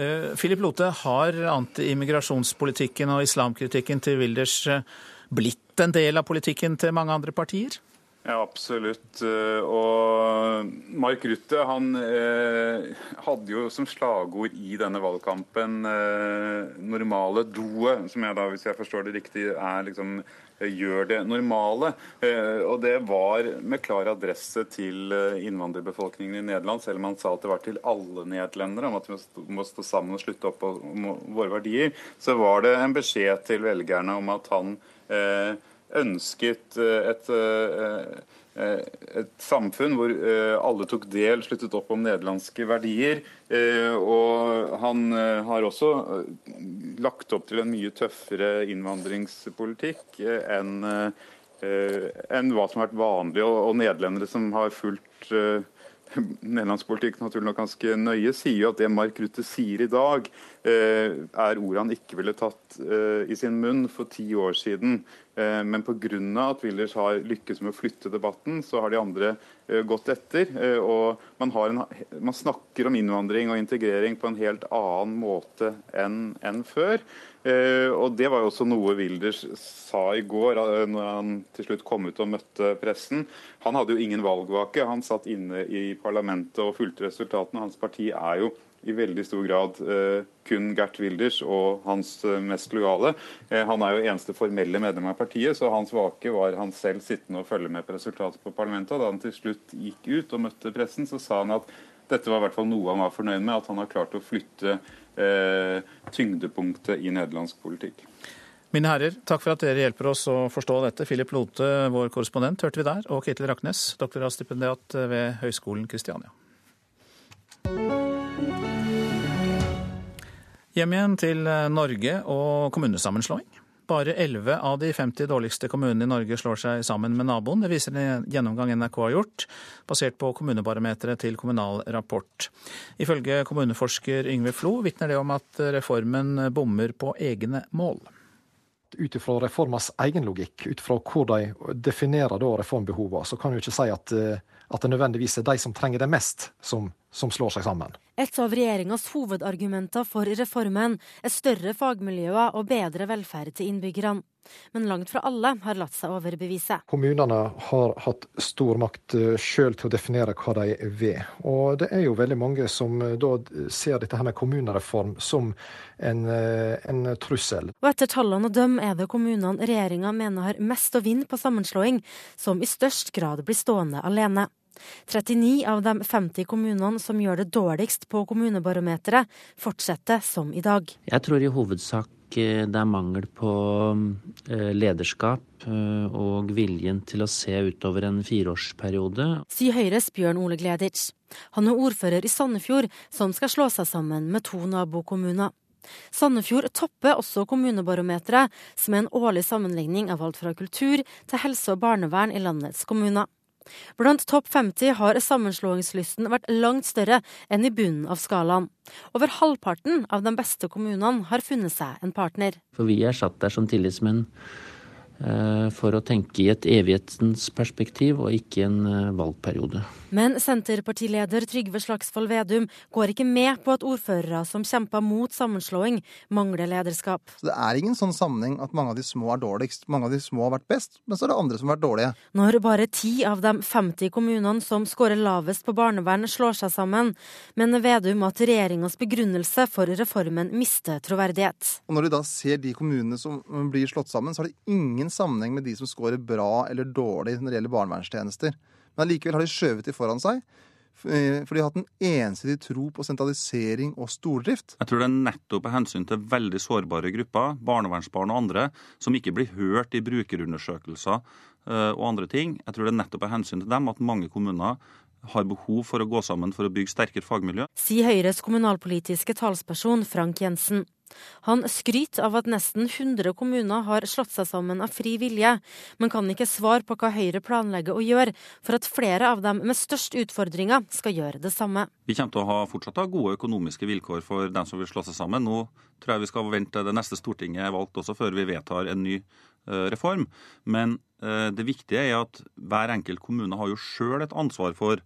Philip eh, Lote, har antiimmigrasjonspolitikken og islamkritikken til Wilders eh, blitt en del av politikken til mange andre partier? Ja, absolutt. Eh, og Mark Rutte han eh, hadde jo som slagord i denne valgkampen eh, 'normale doet', som jeg da, hvis jeg forstår det riktig, er liksom gjør det normale. Og det var med klar adresse til innvandrerbefolkningen i Nederland, selv om han sa at det var til alle nederlendere, om at vi må stå sammen og slutte opp om våre verdier. Så var det en beskjed til velgerne om at han ønsket eh, et, eh, et samfunn hvor alle tok del, sluttet opp om nederlandske verdier. Og han har også lagt opp til en mye tøffere innvandringspolitikk enn enn hva som har vært vanlig. Og, nederlendere som har fulgt nederlandspolitikk naturlig nok ganske nøye, sier jo at det Mark Rutte sier i dag, eh, er ord han ikke ville tatt eh, i sin munn for ti år siden. Eh, men pga. at Wilders har lykkes med å flytte debatten, så har de andre gått etter. Og man, en, man snakker om innvandring og integrering på en helt annen måte enn, enn før. Eh, og Det var jo også noe Wilders sa i går, eh, når han til slutt kom ut og møtte pressen. Han hadde jo ingen valgvake. Han satt inne i parlamentet og fulgte resultatene. Hans parti er jo i veldig stor grad eh, kun Gert Wilders og hans eh, mest lojale. Eh, han er jo eneste formelle medlem av partiet, så hans vake var han selv sittende og følge med på resultatet på parlamentet. Da han til slutt gikk ut og møtte pressen, så sa han at dette var i hvert fall noe han var fornøyd med, at han har klart å flytte Eh, tyngdepunktet i nederlandsk politikk. Mine herrer, takk for at dere hjelper oss å forstå dette. Philip Lote, vår korrespondent, hørte vi der, og Ketil Raknes, doktorgradsstipendiat ved Høgskolen Kristiania. Hjem igjen til Norge og kommunesammenslåing. Bare 11 av de 50 dårligste kommunene i Norge slår seg sammen med naboen. Det viser en gjennomgang NRK har gjort, basert på kommunebarometeret til Kommunal Rapport. Ifølge kommuneforsker Yngve Flo vitner det om at reformen bommer på egne mål. Ut ifra reformas egen logikk, ut fra hvor de definerer reformbehovene, så kan du ikke si at, at det nødvendigvis er de som trenger det mest, som, som slår seg sammen. Et av regjeringas hovedargumenter for reformen er større fagmiljøer og bedre velferd til innbyggerne. Men langt fra alle har latt seg overbevise. Kommunene har hatt stor makt sjøl til å definere hva de vil. Og det er jo veldig mange som da ser dette her med kommunereform som en, en trussel. Og etter tallene å dømme er det kommunene regjeringa mener har mest å vinne på sammenslåing, som i størst grad blir stående alene. 39 av de 50 kommunene som gjør det dårligst på kommunebarometeret, fortsetter som i dag. Jeg tror i hovedsak det er mangel på lederskap og viljen til å se utover en fireårsperiode. Sier Høyres Bjørn Ole Gleditsch. Han er ordfører i Sandefjord, som skal slå seg sammen med to nabokommuner. Sandefjord topper også kommunebarometeret, som er en årlig sammenligning av alt fra kultur til helse og barnevern i landets kommuner. Blant topp 50 har sammenslåingslysten vært langt større enn i bunnen av skalaen. Over halvparten av de beste kommunene har funnet seg en partner. For vi er satt der som tillitsmenn for å tenke i et evighetens perspektiv og ikke en valgperiode. Men Senterpartileder Trygve Slagsvold Vedum går ikke med på at ordførere som kjemper mot sammenslåing, mangler lederskap. Det er ingen sånn sammenheng at mange av de små er dårligst. Mange av de små har vært best, men så er det andre som har vært dårlige. Når bare ti av de 50 kommunene som skårer lavest på barnevern, slår seg sammen, mener Vedum at regjeringas begrunnelse for reformen mister troverdighet. Og Når de da ser de kommunene som blir slått sammen, så har det ingen sammenheng med de som scorer bra eller dårlig når det gjelder barnevernstjenester. Men allikevel har de skjøvet de foran seg. For de har hatt en ensidig tro på sentralisering og stordrift. Jeg tror det er nettopp av hensyn til veldig sårbare grupper, barnevernsbarn og andre, som ikke blir hørt i brukerundersøkelser og andre ting. Jeg tror det er nettopp av hensyn til dem at mange kommuner har behov for å gå sammen for å bygge sterkere fagmiljø. Sier Høyres kommunalpolitiske talsperson Frank Jensen. Han skryter av at nesten 100 kommuner har slått seg sammen av fri vilje, men kan ikke svare på hva Høyre planlegger å gjøre for at flere av dem med størst utfordringer skal gjøre det samme. Vi kommer til å ha fortsatt ha gode økonomiske vilkår for dem som vil slå seg sammen. Nå tror jeg vi skal vente til det neste Stortinget er valgt også, før vi vedtar en ny reform. Men det viktige er at hver enkelt kommune har jo sjøl et ansvar for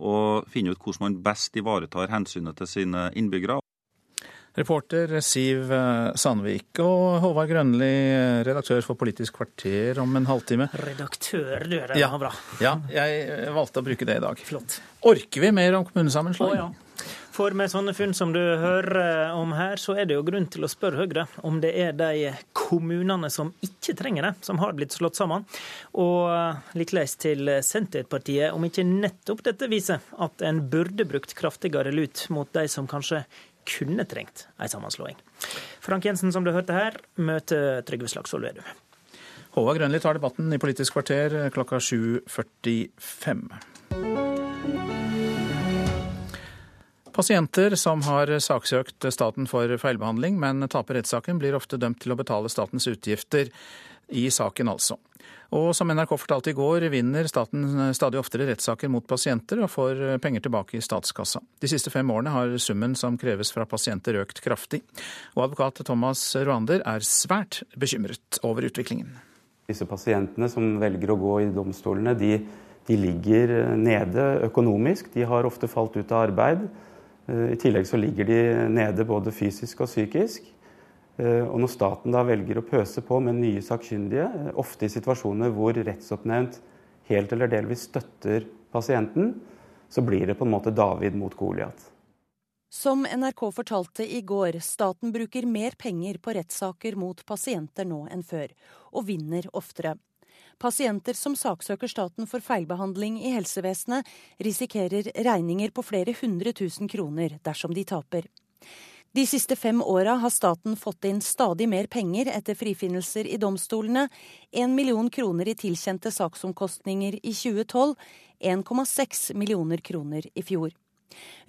å finne ut hvordan man best ivaretar hensynet til sine innbyggere. Reporter Siv Sandvik og Håvard Grønli, redaktør for Politisk kvarter om en halvtime. Redaktør, du. Det ja. var bra. Ja, jeg valgte å bruke det i dag. Flott. Orker vi mer om kommunesammenslåing? Å, ja. For med sånne funn som du hører om her, så er det jo grunn til å spørre Høyre om det er de kommunene som ikke trenger det, som har blitt slått sammen. Og likeleis til Senterpartiet, om ikke nettopp dette viser at en burde brukt kraftigere lut mot de som kanskje kunne trengt ei sammenslåing. Frank Jensen, som du hørte her, møter Trygve Slagsvold Vedum. Håvard Grønli tar debatten i Politisk kvarter klokka 7.45. Pasienter som har saksøkt staten for feilbehandling, men taper rettssaken, blir ofte dømt til å betale statens utgifter i saken, altså. Og som NRK fortalte i går, vinner staten stadig oftere rettssaker mot pasienter og får penger tilbake i statskassa. De siste fem årene har summen som kreves fra pasienter økt kraftig. Og advokat Thomas Rwander er svært bekymret over utviklingen. Disse pasientene som velger å gå i domstolene, de, de ligger nede økonomisk. De har ofte falt ut av arbeid. I tillegg så ligger de nede både fysisk og psykisk. Og når staten da velger å pøse på med nye sakkyndige, ofte i situasjoner hvor rettsoppnevnt helt eller delvis støtter pasienten, så blir det på en måte David mot Goliat. Som NRK fortalte i går, staten bruker mer penger på rettssaker mot pasienter nå enn før, og vinner oftere. Pasienter som saksøker staten for feilbehandling i helsevesenet, risikerer regninger på flere hundre tusen kroner dersom de taper. De siste fem åra har staten fått inn stadig mer penger etter frifinnelser i domstolene. Én million kroner i tilkjente saksomkostninger i 2012, 1,6 millioner kroner i fjor.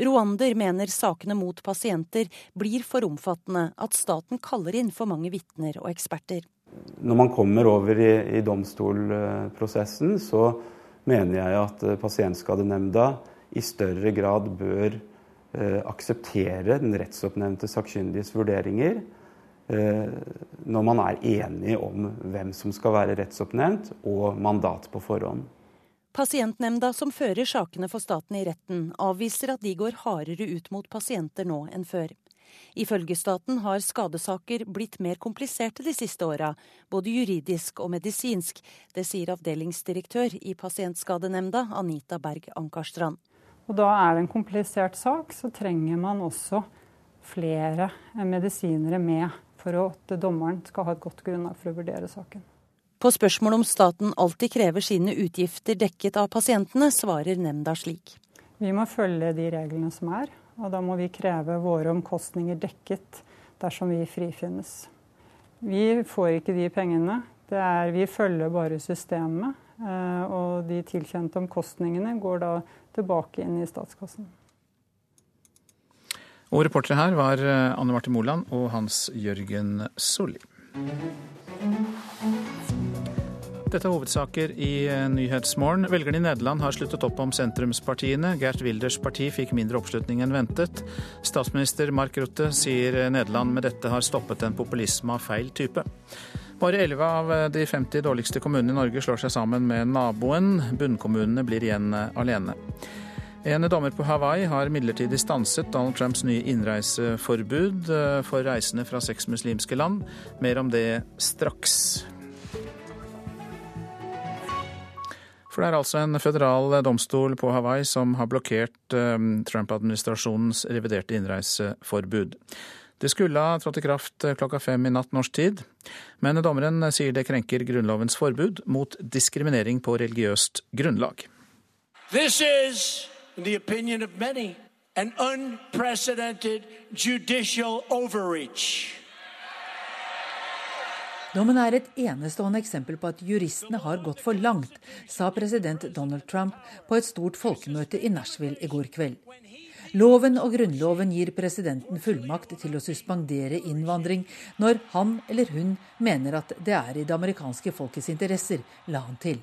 Rwander mener sakene mot pasienter blir for omfattende, at staten kaller inn for mange vitner og eksperter. Når man kommer over i, i domstolprosessen, så mener jeg at eh, Pasientskadenemnda i større grad bør akseptere den rettsoppnevnte sakkyndiges vurderinger eh, når man er enig om hvem som skal være rettsoppnevnt og mandat på forhånd. Pasientnemnda som fører sakene for staten i retten, avviser at de går hardere ut mot pasienter nå enn før. Ifølge staten har skadesaker blitt mer kompliserte de siste åra, både juridisk og medisinsk. Det sier avdelingsdirektør i Pasientskadenemnda, Anita Berg Ankarstrand. Og da er det en komplisert sak, så trenger man også flere medisinere med for at dommeren skal ha et godt grunnlag for å vurdere saken. På spørsmål om staten alltid krever sine utgifter dekket av pasientene, svarer nemnda slik. Vi må følge de reglene som er, og da må vi kreve våre omkostninger dekket dersom vi frifinnes. Vi får ikke de pengene. Er, vi følger bare systemet, eh, og de tilkjente omkostningene går da tilbake inn i statskassen. Og reportere her var eh, Anne Marte Moland og Hans Jørgen Solli. Dette er hovedsaker i eh, Nyhetsmorgen. Velgerne i Nederland har sluttet opp om sentrumspartiene. Gert Wilders parti fikk mindre oppslutning enn ventet. Statsminister Mark Rutte sier Nederland med dette har stoppet en populisme av feil type. Bare 11 av de 50 dårligste kommunene i Norge slår seg sammen med naboen. Bunnkommunene blir igjen eh, alene. En dommer på Hawaii har midlertidig stanset Donald Trumps nye innreiseforbud eh, for reisende fra seks muslimske land. Mer om det straks. For det er altså en føderal domstol på Hawaii som har blokkert Trump-administrasjonens reviderte innreiseforbud. Det skulle ha trådt i kraft eh, klokka fem i natt norsk tid, men dommeren sier det krenker Grunnlovens forbud mot diskriminering på religiøst grunnlag. This is, in the opinion of many, an unprecedented judicial overreach. Dommen er et enestående eksempel på at juristene har gått for langt, sa president Donald Trump på et stort folkemøte i Nashville i går kveld. Loven og grunnloven gir presidenten fullmakt til å suspendere innvandring når han eller hun mener at det er i det amerikanske folkets interesser, la han til.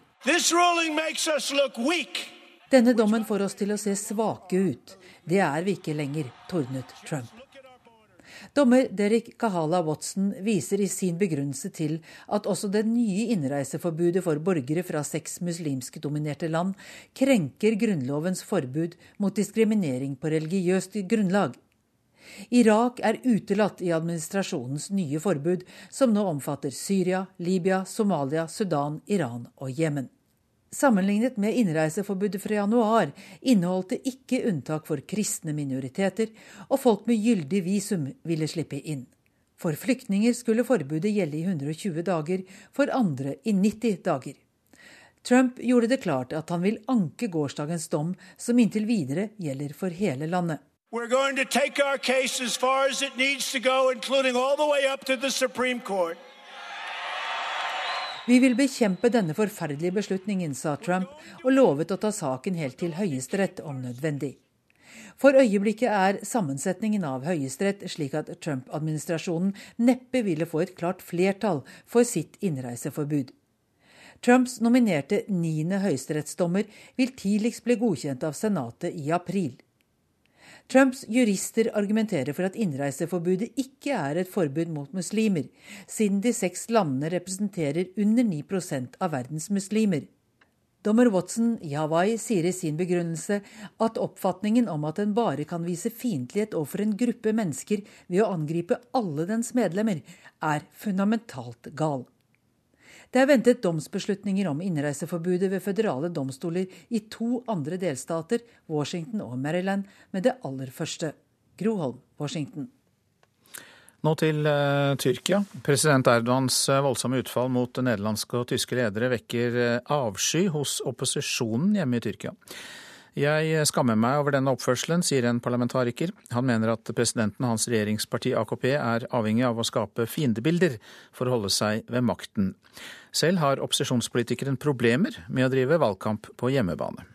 Denne dommen får oss til å se svake ut. Det er vi ikke lenger, tordnet Trump. Dommer Derek Kahala Watson viser i sin begrunnelse til at også det nye innreiseforbudet for borgere fra seks muslimske dominerte land krenker Grunnlovens forbud mot diskriminering på religiøst grunnlag. Irak er utelatt i administrasjonens nye forbud, som nå omfatter Syria, Libya, Somalia, Sudan, Iran og Jemen. Sammenlignet med innreiseforbudet fra januar inneholdt det ikke unntak for kristne minoriteter, og folk med gyldig visum ville slippe inn. For flyktninger skulle forbudet gjelde i 120 dager, for andre i 90 dager. Trump gjorde det klart at han vil anke gårsdagens dom, som inntil videre gjelder for hele landet. We're going to take our case as far as it needs to go, including all the way up to. Vi vil bekjempe denne forferdelige beslutningen, sa Trump, og lovet å ta saken helt til Høyesterett om nødvendig. For øyeblikket er sammensetningen av Høyesterett slik at Trump-administrasjonen neppe ville få et klart flertall for sitt innreiseforbud. Trumps nominerte niende høyesterettsdommer vil tidligst bli godkjent av Senatet i april. Trumps jurister argumenterer for at innreiseforbudet ikke er et forbud mot muslimer, siden de seks landene representerer under 9% av verdens muslimer. Dommer Watson i Hawaii sier i sin begrunnelse at oppfatningen om at en bare kan vise fiendtlighet overfor en gruppe mennesker ved å angripe alle dens medlemmer, er fundamentalt gal. Det er ventet domsbeslutninger om innreiseforbudet ved føderale domstoler i to andre delstater, Washington og Maryland, med det aller første. Groholm, Washington. Nå til uh, Tyrkia. President Erdogans uh, voldsomme utfall mot nederlandske og tyske ledere vekker uh, avsky hos opposisjonen hjemme i Tyrkia. Jeg skammer meg over denne oppførselen, sier en parlamentariker. Han mener at presidenten og hans regjeringsparti AKP er avhengig av å skape fiendebilder for å holde seg ved makten. Selv har opposisjonspolitikeren problemer med å drive valgkamp på hjemmebane.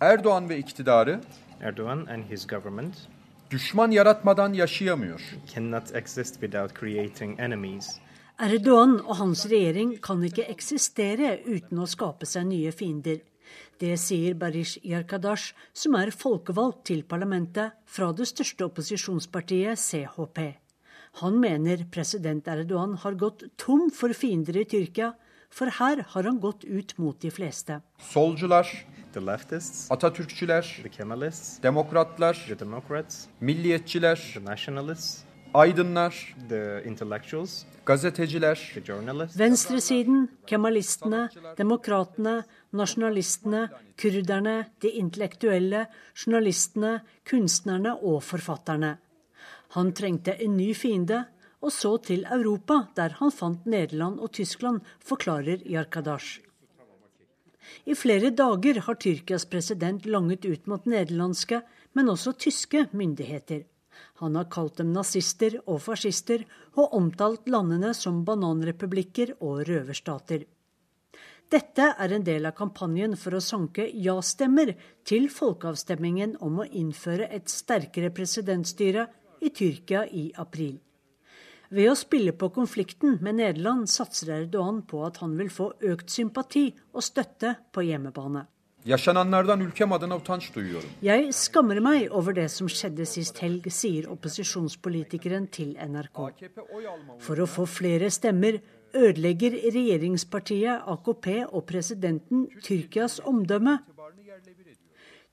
Erdoğan ve iktidarı Erdogan and his government düşman yaratmadan yaşayamıyor. cannot exist without creating enemies. Erdogan og hans regjering kan ikke eksistere uten å skape seg nye fiender. Det sier Barish Yarkadash, som er folkevalgt til parlamentet fra det største opposisjonspartiet CHP. Han mener president Erdogan har gått tom for fiender i Tyrkia, for her har han gått ut mot de fleste. Solcular, The leftists, Atatürkçüler, the Kemalists, demokratlar, the Democrats, milliyetçiler, the nationalists, aydınlar, the intellectuals, gazeteciler, the journalists, Venstresiden, kemalistene, demokratene, nasjonalistene, kurderne, de intellektuelle, journalistene, kunstnerne og forfatterne. Han trengte en ny fiende, og så til Europa, der han fant Nederland og Tyskland, forklarer Yarkadash. I flere dager har Tyrkias president langet ut mot nederlandske, men også tyske myndigheter. Han har kalt dem nazister og fascister, og omtalt landene som bananrepublikker og røverstater. Dette er en del av kampanjen for å sanke ja-stemmer til folkeavstemningen om å innføre et sterkere presidentstyre i Tyrkia i april. Ved å spille på konflikten med Nederland satser Erdogan på at han vil få økt sympati og støtte på hjemmebane. Yaşananlardan ülkem adına utanç duyuyorum. Jeg skammer meg over det som skjedde sist helg, sier opposisjonspolitikeren til NRK. For å få flere stemmer ødelegger regjeringspartiet AKP og presidenten Tyrkias omdømme.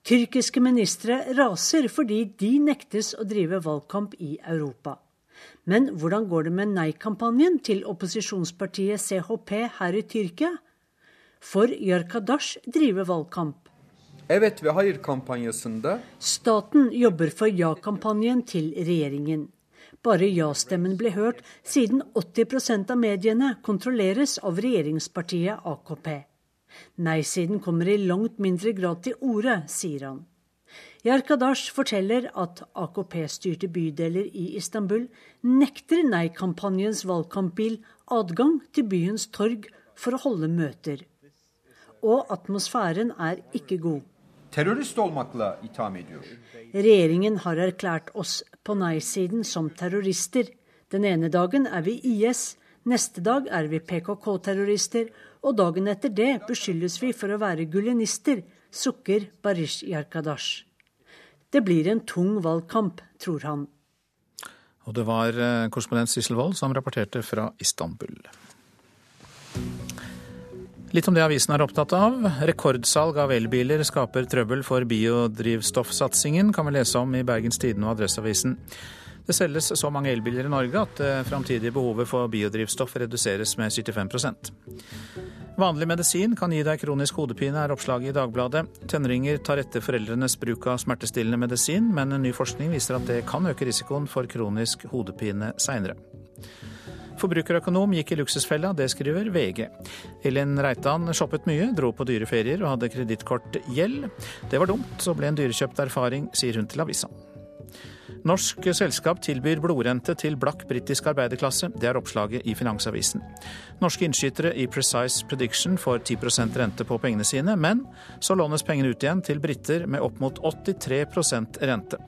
Tyrkiske ministre raser fordi de nektes å drive valgkamp i Europa. Men hvordan går det med nei-kampanjen til opposisjonspartiet CHP her i Tyrkia? For Yarkadash driver valgkamp. Evet ve hayır kampanyasında Staten jobber for ja-kampanjen til regjeringen. Bare ja-stemmen ble hørt, siden 80% av mediene kontrolleres av regjeringspartiet AKP. Nei-siden kommer i langt mindre grad til orde, sier han. Yarkadash forteller at AKP-styrte bydeler i Istanbul nekter nei-kampanjens valgkampbil adgang til byens torg for å holde møter. Og atmosfæren er ikke god. terörist olmakla itham ediyor. Regjeringen har erklært oss på nei-siden som terrorister. Den ene dagen er vi IS, neste dag er vi PKK-terrorister, og dagen etter det beskyldes vi for å være gulenister, sukker Barish Yarkadash. Det blir en tung valgkamp, tror han. Og det var eh, korrespondent Sissel Wold som rapporterte fra Istanbul. Litt om det avisen er opptatt av. Rekordsalg av elbiler skaper trøbbel for biodrivstoffsatsingen, kan vi lese om i Bergens Tidende og Adresseavisen. Det selges så mange elbiler i Norge at det framtidige behovet for biodrivstoff reduseres med 75% Vanlig medisin kan gi deg kronisk hodepine, er oppslaget i Dagbladet. Tenåringer tar etter foreldrenes bruk av smertestillende medisin, men en ny forskning viser at det kan øke risikoen for kronisk hodepine seinere. Forbrukerøkonom gikk i luksusfella, det skriver VG. Elin Reitan shoppet mye, dro på dyre ferier og hadde kredittkortgjeld. Det var dumt, så ble en dyrekjøpt erfaring, sier hun til avisa. Norsk selskap tilbyr blodrente til blakk britisk arbeiderklasse. Det er oppslaget i Finansavisen. Norske innskytere i Precise Prediction får 10% rente på pengene sine, men så lånes pengene ut igjen til briter med opp mot 83% rente.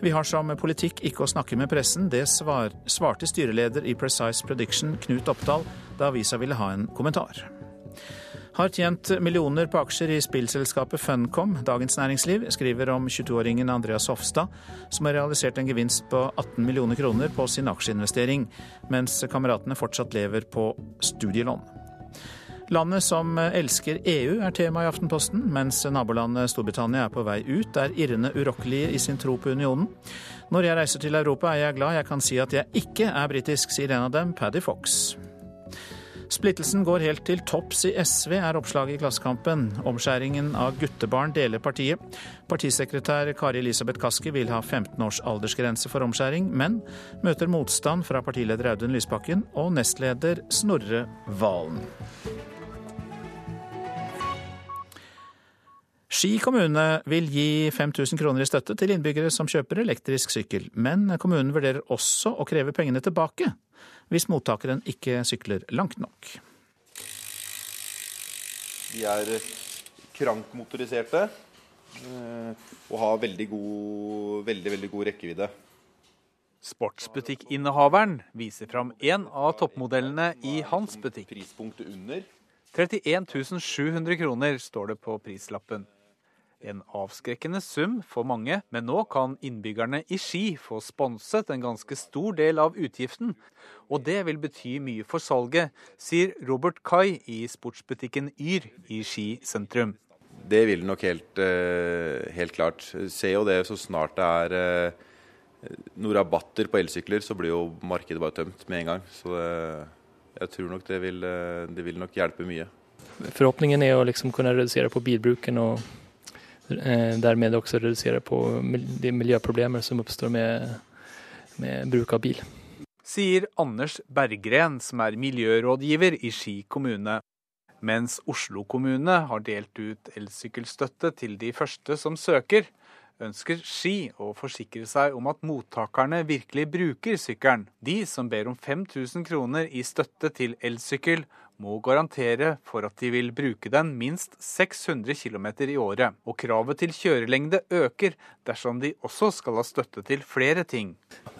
Vi har som politikk ikke å snakke med pressen. Det svar, svarte styreleder i Precise Prediction, Knut Oppdal, da avisa ville ha en kommentar. Har tjent millioner på aksjer i spillselskapet Funcom. Dagens Næringsliv skriver om 22-åringen Andreas Hofstad, som har realisert en gevinst på 18 millioner kroner på sin aksjeinvestering, mens kameratene fortsatt lever på studielån. Landet som elsker EU er tema i Aftenposten, mens nabolandet Storbritannia er på vei ut, er irrende urokkelige i sin tro på unionen. Når jeg reiser til Europa er jeg glad jeg kan si at jeg ikke er britisk, sier en av dem, Paddy Fox. Splittelsen går helt til topps i SV, er oppslaget i Klassekampen. Omskjæringen av guttebarn deler partiet. Partisekretær Kari Elisabeth Kaski vil ha 15 års aldersgrense for omskjæring, men møter motstand fra partileder Audun Lysbakken og nestleder Snorre Valen. Ski kommune vil gi 5000 kroner i støtte til innbyggere som kjøper elektrisk sykkel, men kommunen vurderer også å kreve pengene tilbake hvis mottakeren ikke sykler langt nok. De er krankmotoriserte. Og har veldig god, veldig, veldig god rekkevidde. Sportsbutikkinnehaveren viser fram en av toppmodellene i hans butikk. Prispunktet under. 31 700 kroner står det på prislappen. En avskrekkende sum for mange, men nå kan innbyggerne i Ski få sponset en ganske stor del av utgiften. Og det vil bety mye for salget, sier Robert Kai i sportsbutikken Yr i Ski sentrum. Det vil nok helt, eh, helt klart. Se jo det så snart det er eh, noen rabatter på elsykler, så blir jo markedet bare tømt med en gang. Så det, jeg tror nok det vil, eh, det vil nok hjelpe mye. Forhåpningen er å liksom kunne redusere på bilbruken og eh, dermed også redusere på de miljøproblemer som oppstår med, med bruk av bil. Sier Anders Berggren, som er miljørådgiver i Ski kommune. Mens Oslo kommune har delt ut elsykkelstøtte til de første som søker, ønsker Ski å forsikre seg om at mottakerne virkelig bruker sykkelen. De som ber om 5000 kroner i støtte til elsykkel, må garantere for at de vil bruke den minst 600 km i året. Og kravet til kjørelengde øker dersom de også skal ha støtte til flere ting.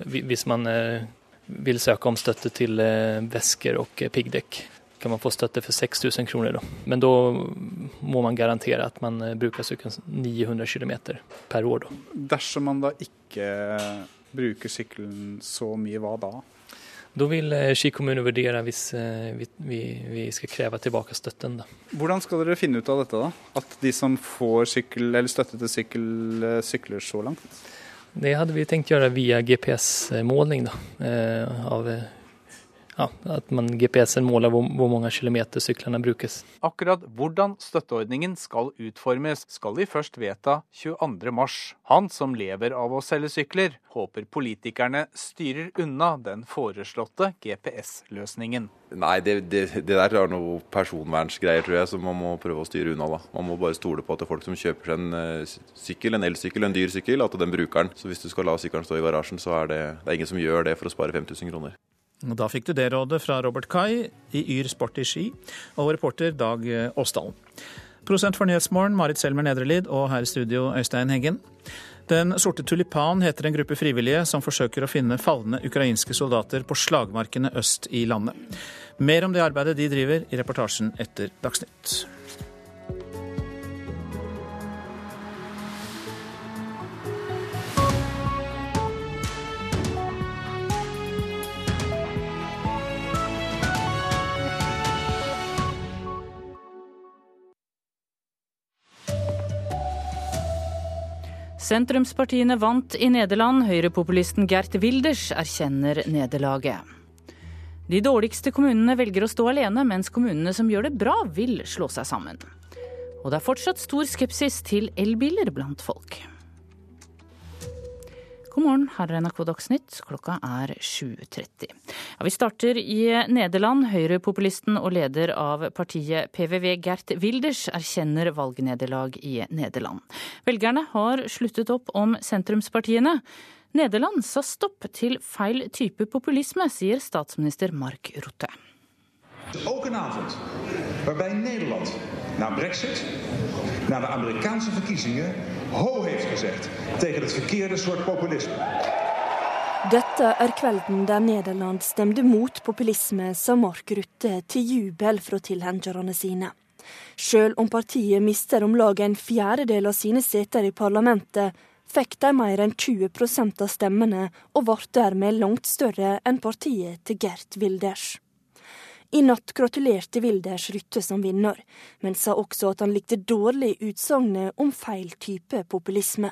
Hvis man eh, vil søke om støtte til eh, vesker og piggdekk, kan man få støtte for 6000 kroner. Men da må man garantere at man eh, bruker sykkelen 900 km per år. Dersom man da ikke bruker sykkelen så mye, hva da? Da vil eh, Ski kommune vurdere hvis eh, vi, vi, vi, skal kreve tilbake støtten. Da. Hvordan skal dere finne ut av dette, da? At de som får sykkel, eller støtte til sykkel, sykler så langt? Det hadde vi tenkt gjøre via GPS-måling av ja, at man GPS-en måler hvor, hvor, mange kilometer syklene brukes. Akkurat hvordan støtteordningen skal utformes, skal vi først vedta 22.3. Han som lever av å selge sykler, håper politikerne styrer unna den foreslåtte GPS-løsningen. Nei, det, det, det, der er noe personvernsgreier, tror jeg, som man må prøve å styre unna. da. Man må bare stole på at det er folk som kjøper seg en uh, sykkel, en elsykkel, en dyr sykkel, at den bruker den. Så hvis du skal la sykkelen stå i garasjen, så er det, det er ingen som gjør det for å spare 5000 kroner. Da fikk du det rådet fra Robert Kai i Yr Sport i Ski, og reporter Dag Åsdalen. Prosent for Nyhetsmorgen, Marit Selmer Nedrelid, og her i studio Øystein Heggen. Den sorte tulipan heter en gruppe frivillige som forsøker å finne falne ukrainske soldater på slagmarkene øst i landet. Mer om det arbeidet de driver i reportasjen etter Dagsnytt. Sentrumspartiene vant i Nederland. Høyrepopulisten Gert Wilders erkjenner nederlaget. De dårligste kommunene velger å stå alene, mens kommunene som gjør det bra, vil slå seg sammen. Og det er fortsatt stor skepsis til elbiler blant folk. God morgen, her er NRK Dagsnytt. Klokka er 7.30. Ja, vi starter i Nederland. Høyrepopulisten og leder av partiet PVV Gert Wilders erkjenner valgnederlag i Nederland. Velgerne har sluttet opp om sentrumspartiene. Nederland sa stopp til feil type populisme, sier statsminister Mark Rutte. Ook een avond waarbij Nederland na brexit, na de Amerikaanse verkiezingen, ho heeft gezegd tegen het verkeerde soort populisme. Dette er kvelden der Nederland stemte mot populisme, sa Mark Rutte til jubel fra tilhengerne sine. Selv om partiet mister om lag en fjerdedel av sine seter i parlamentet, fikk de mer enn 20 av stemmene, og ble dermed langt større enn partiet til Gert Wilders. I natt gratulerte Wilders Rytte som vinner, men sa også at han likte dårlig utsagnet om feil type populisme.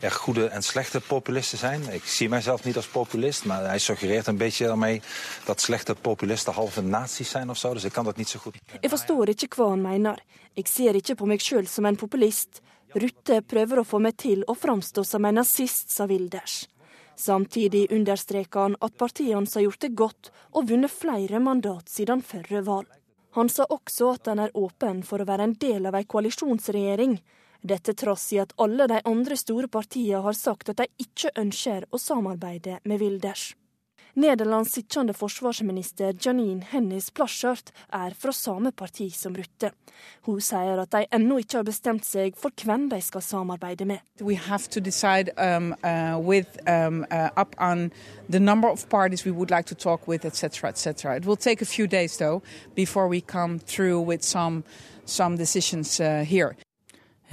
er goede en slechte populisten zijn. Ik zie mijzelf niet als populist, maar hij suggereert een beetje daarmee dat slechte populisten halve nazi's zijn of zo. Dus ik kan dat niet zo goed. Jeg forstår ikke hva han mener. Jeg ser ikke på meg sjøl som en populist. Rutte prøver å få meg til å framstå som en nazist, sa Wilders. Samtidig understreker han at partiet hans har gjort det godt og vunnet flere mandat siden forrige valg. Han sa også at han er åpen for å være en del av en koalisjonsregjering. Dette trass i at alle de andre store partiene har sagt at de ikke ønsker å samarbeide med Wilders. Nederlands sittende forsvarsminister Janine Hennis Plaschert er fra samme parti som Rutte. Hun sier at de ennå ikke har bestemt seg for hvem de skal samarbeide med. We have to decide um, uh, with um, uh, etc., etc. It will take a few days though before we come through with.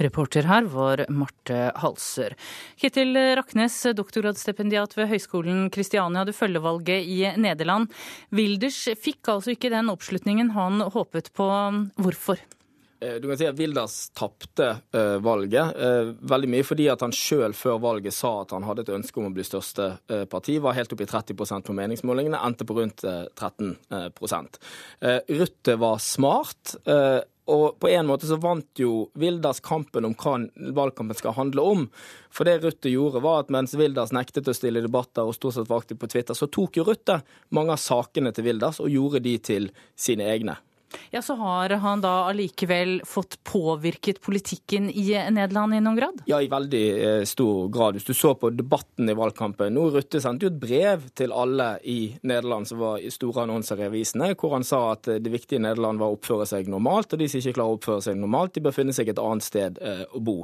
Reporter her var Marte Halser. Ketil Raknes, doktorgradsstipendiat ved Høgskolen Kristiania. Du følger valget i Nederland. Wilders fikk altså ikke den oppslutningen han håpet på. Hvorfor? Eh, du kan si at Wilders tapte uh, valget, uh, veldig mye fordi at han sjøl før valget sa at han hadde et ønske om å bli største uh, parti. Var helt oppe i 30% på meningsmålingene, endte på rundt 13% Rutte var smart. Og på en måte så vant jo Vildas kampen om hva valgkampen skal handle om. For det Rutte gjorde, var at mens Vildas nektet å stille debatter og stort sett var aktiv på Twitter, så tok jo Rutte mange av sakene til Vildas og gjorde de til sine egne. Ja, Så har han da allikevel fått påvirket politikken i Nederland i noen grad? Ja, i veldig eh, stor grad. Hvis du så på debatten i valgkampen nå Rutte sendte jo et brev til alle i Nederland som var i store annonser i avisene, hvor han sa at det viktige i Nederland var å oppføre seg normalt, og de som ikke klarer å oppføre seg normalt, de bør finne seg et annet sted eh, å bo.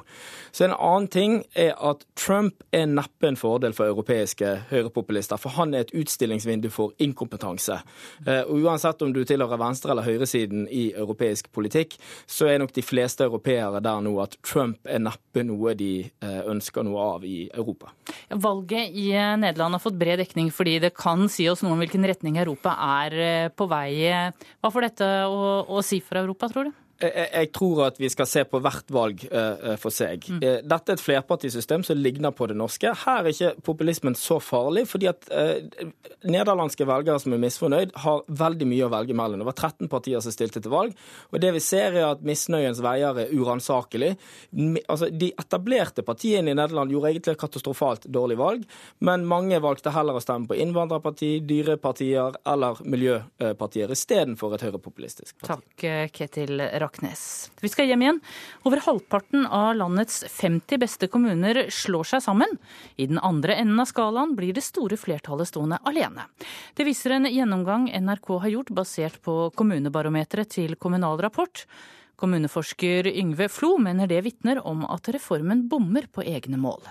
Så en annen ting er at Trump er neppe en fordel for europeiske høyrepopulister, for han er et utstillingsvindu for inkompetanse. Eh, og uansett om du tilhører venstre- eller høyresiden, høyresiden i europeisk politikk, så er nok de fleste europeere der nå at Trump er neppe noe de eh, ønsker noe av i Europa. Valget i eh, Nederland har fått bred dekning fordi det kan si oss noe om hvilken retning Europa er eh, på vei. Hva får dette å, å si for Europa, tror du? Jeg tror at vi skal se på hvert valg uh, for seg. Mm. Uh, dette er et flerpartisystem som ligner på det norske. Her er ikke populismen så farlig, fordi at nederlandske velgere som er misfornøyd, har veldig mye å velge mellom. Det var 13 partier som stilte til valg. og Det vi ser, er at misnøyens veier er uransakelig. Altså, de etablerte partiene i Nederland gjorde egentlig et katastrofalt dårlig valg, men mange valgte heller å stemme på innvandrerparti, dyrepartier eller miljøpartier istedenfor et høyrepopulistisk parti. Takk, Ketil Ramm. Raknes. Vi skal hjem igjen. Over halvparten av landets 50 beste kommuner slår seg sammen. I den andre enden av skalaen blir det store flertallet stående alene. Det viser en gjennomgang NRK har gjort basert på kommunebarometeret til Kommunal Rapport. Kommuneforsker Yngve Flo mener det vitner om at reformen bommer på egne mål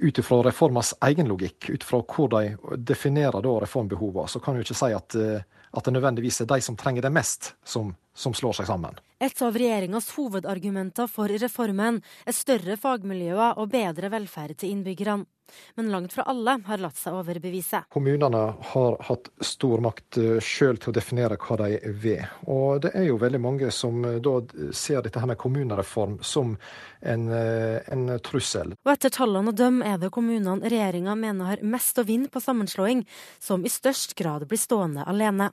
ut ifra reformas egen logikk, ut fra hvor de definerer reformbehovene, så kan du ikke si at, eh, at, det nødvendigvis er de som trenger det mest, som, som slår seg sammen. Et av regjeringas hovedargumenter for reformen er større fagmiljøer og bedre velferd til innbyggerne. Men langt fra alle har latt seg overbevise. Kommunene har hatt stor makt eh, sjøl til å definere hva de vil. Og det er jo veldig mange som eh, da ser dette her med kommunereform som en, eh, en trussel. Og etter tallene å dømme er det kommunene regjeringa mener har mest å vinne på sammenslåing, som i størst grad blir stående alene.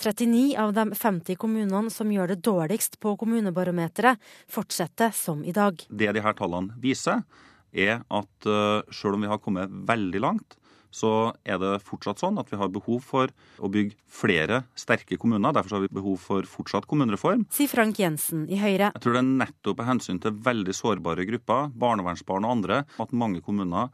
39 av de 50 kommunene som gjør det dårligst på kommunebarometeret, fortsetter som i dag. Det de her tallene viser, er at uh, selv om vi har kommet veldig langt, så er det fortsatt sånn at vi har behov for å bygge flere sterke kommuner. Derfor har vi behov for fortsatt kommunereform. Sier Frank Jensen i Høyre. Jeg tror det er nettopp av hensyn til veldig sårbare grupper, barnevernsbarn og andre, at mange kommuner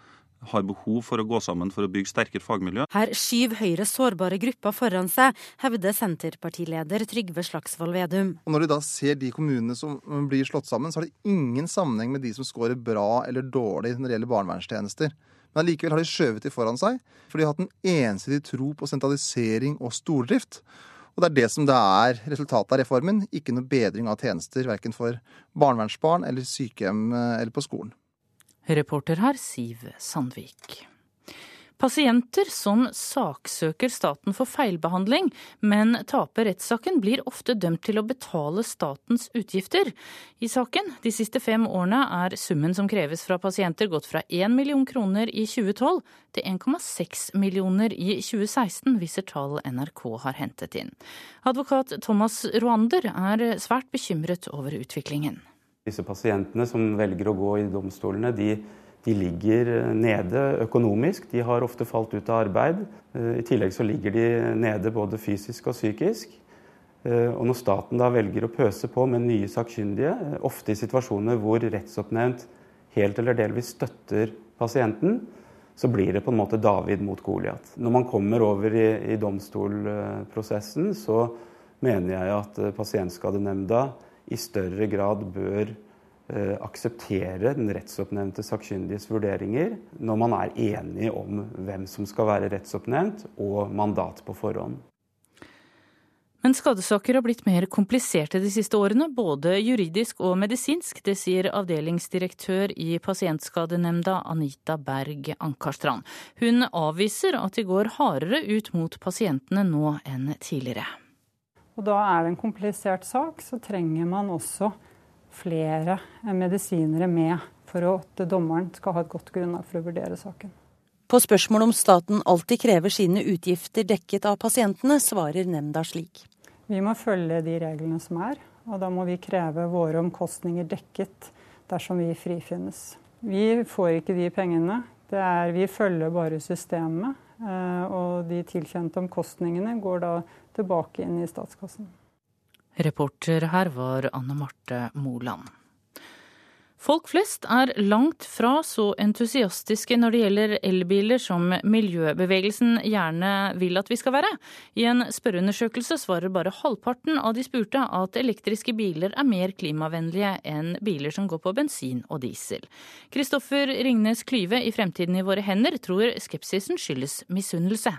har behov for å gå sammen for å bygge sterkere fagmiljø. Her skyver Høyre sårbare grupper foran seg, hevder Senterpartileder Trygve Slagsvold Vedum. Og Når du da ser de kommunene som blir slått sammen, så har det ingen sammenheng med de som scorer bra eller dårlig når det gjelder barnevernstjenester. Men allikevel har de skjøvet de foran seg, for de har hatt en ensidig tro på sentralisering og stordrift. Og det er det som det er resultatet av reformen, ikke noe bedring av tjenester verken for barnevernsbarn eller sykehjem eh, eller på skolen. Reporter her Siv Sandvik. Pasienter som saksøker staten for feilbehandling, men taper rettssaken, blir ofte dømt til å betale statens utgifter. I saken de siste fem årene er summen som kreves fra pasienter gått fra 1 million kroner i 2012 til 1,6 millioner i 2016, viser tall NRK har hentet inn. Advokat Thomas Roander er svært bekymret over utviklingen. Disse pasientene som velger å gå i domstolene, de, de, ligger nede økonomisk. De har ofte falt ut av arbeid. Eh, I tillegg så ligger de nede både fysisk og psykisk. Eh, og når staten da velger å pøse på med nye sakkyndige, eh, ofte i situasjoner hvor rettsoppnevnt helt eller delvis støtter pasienten, så blir det på en måte David mot Goliat. Når man kommer over i, i domstolprosessen, så mener jeg at eh, Pasientskadenemnda i større grad bør eh, akseptere den rettsoppnevnte sakkyndiges vurderinger når man er enige om hvem som skal være rettsoppnevnt og mandat på forhånd. Men skadesaker har blitt mer kompliserte de siste årene, både juridisk og medisinsk. Det sier avdelingsdirektør i Pasientskadenemnda Anita Berg Ankarstrand. Hun avviser at de går hardere ut mot pasientene nå enn tidligere. Og da er det en komplisert sak, så trenger man også flere medisinere med for at dommeren skal ha et godt grunnlag for å vurdere saken. På spørsmål om staten alltid krever sine utgifter dekket av pasientene, svarer nemnda slik. Vi må følge de reglene som er, og da må vi kreve våre omkostninger dekket dersom vi frifinnes. Vi får ikke de pengene. Er, vi følger bare systemet, eh, og de tilkjente omkostningene går da tilbake inn i statskassen. Reporter her var Anne Marte Moland. Folk flest er langt fra så entusiastiske når det gjelder elbiler som miljøbevegelsen gjerne vil at vi skal være. I en spørreundersøkelse svarer bare halvparten av de spurte at elektriske biler er mer klimavennlige enn biler som går på bensin og diesel. Kristoffer Ringnes Klyve i Fremtiden i våre hender tror skepsisen skyldes misunnelse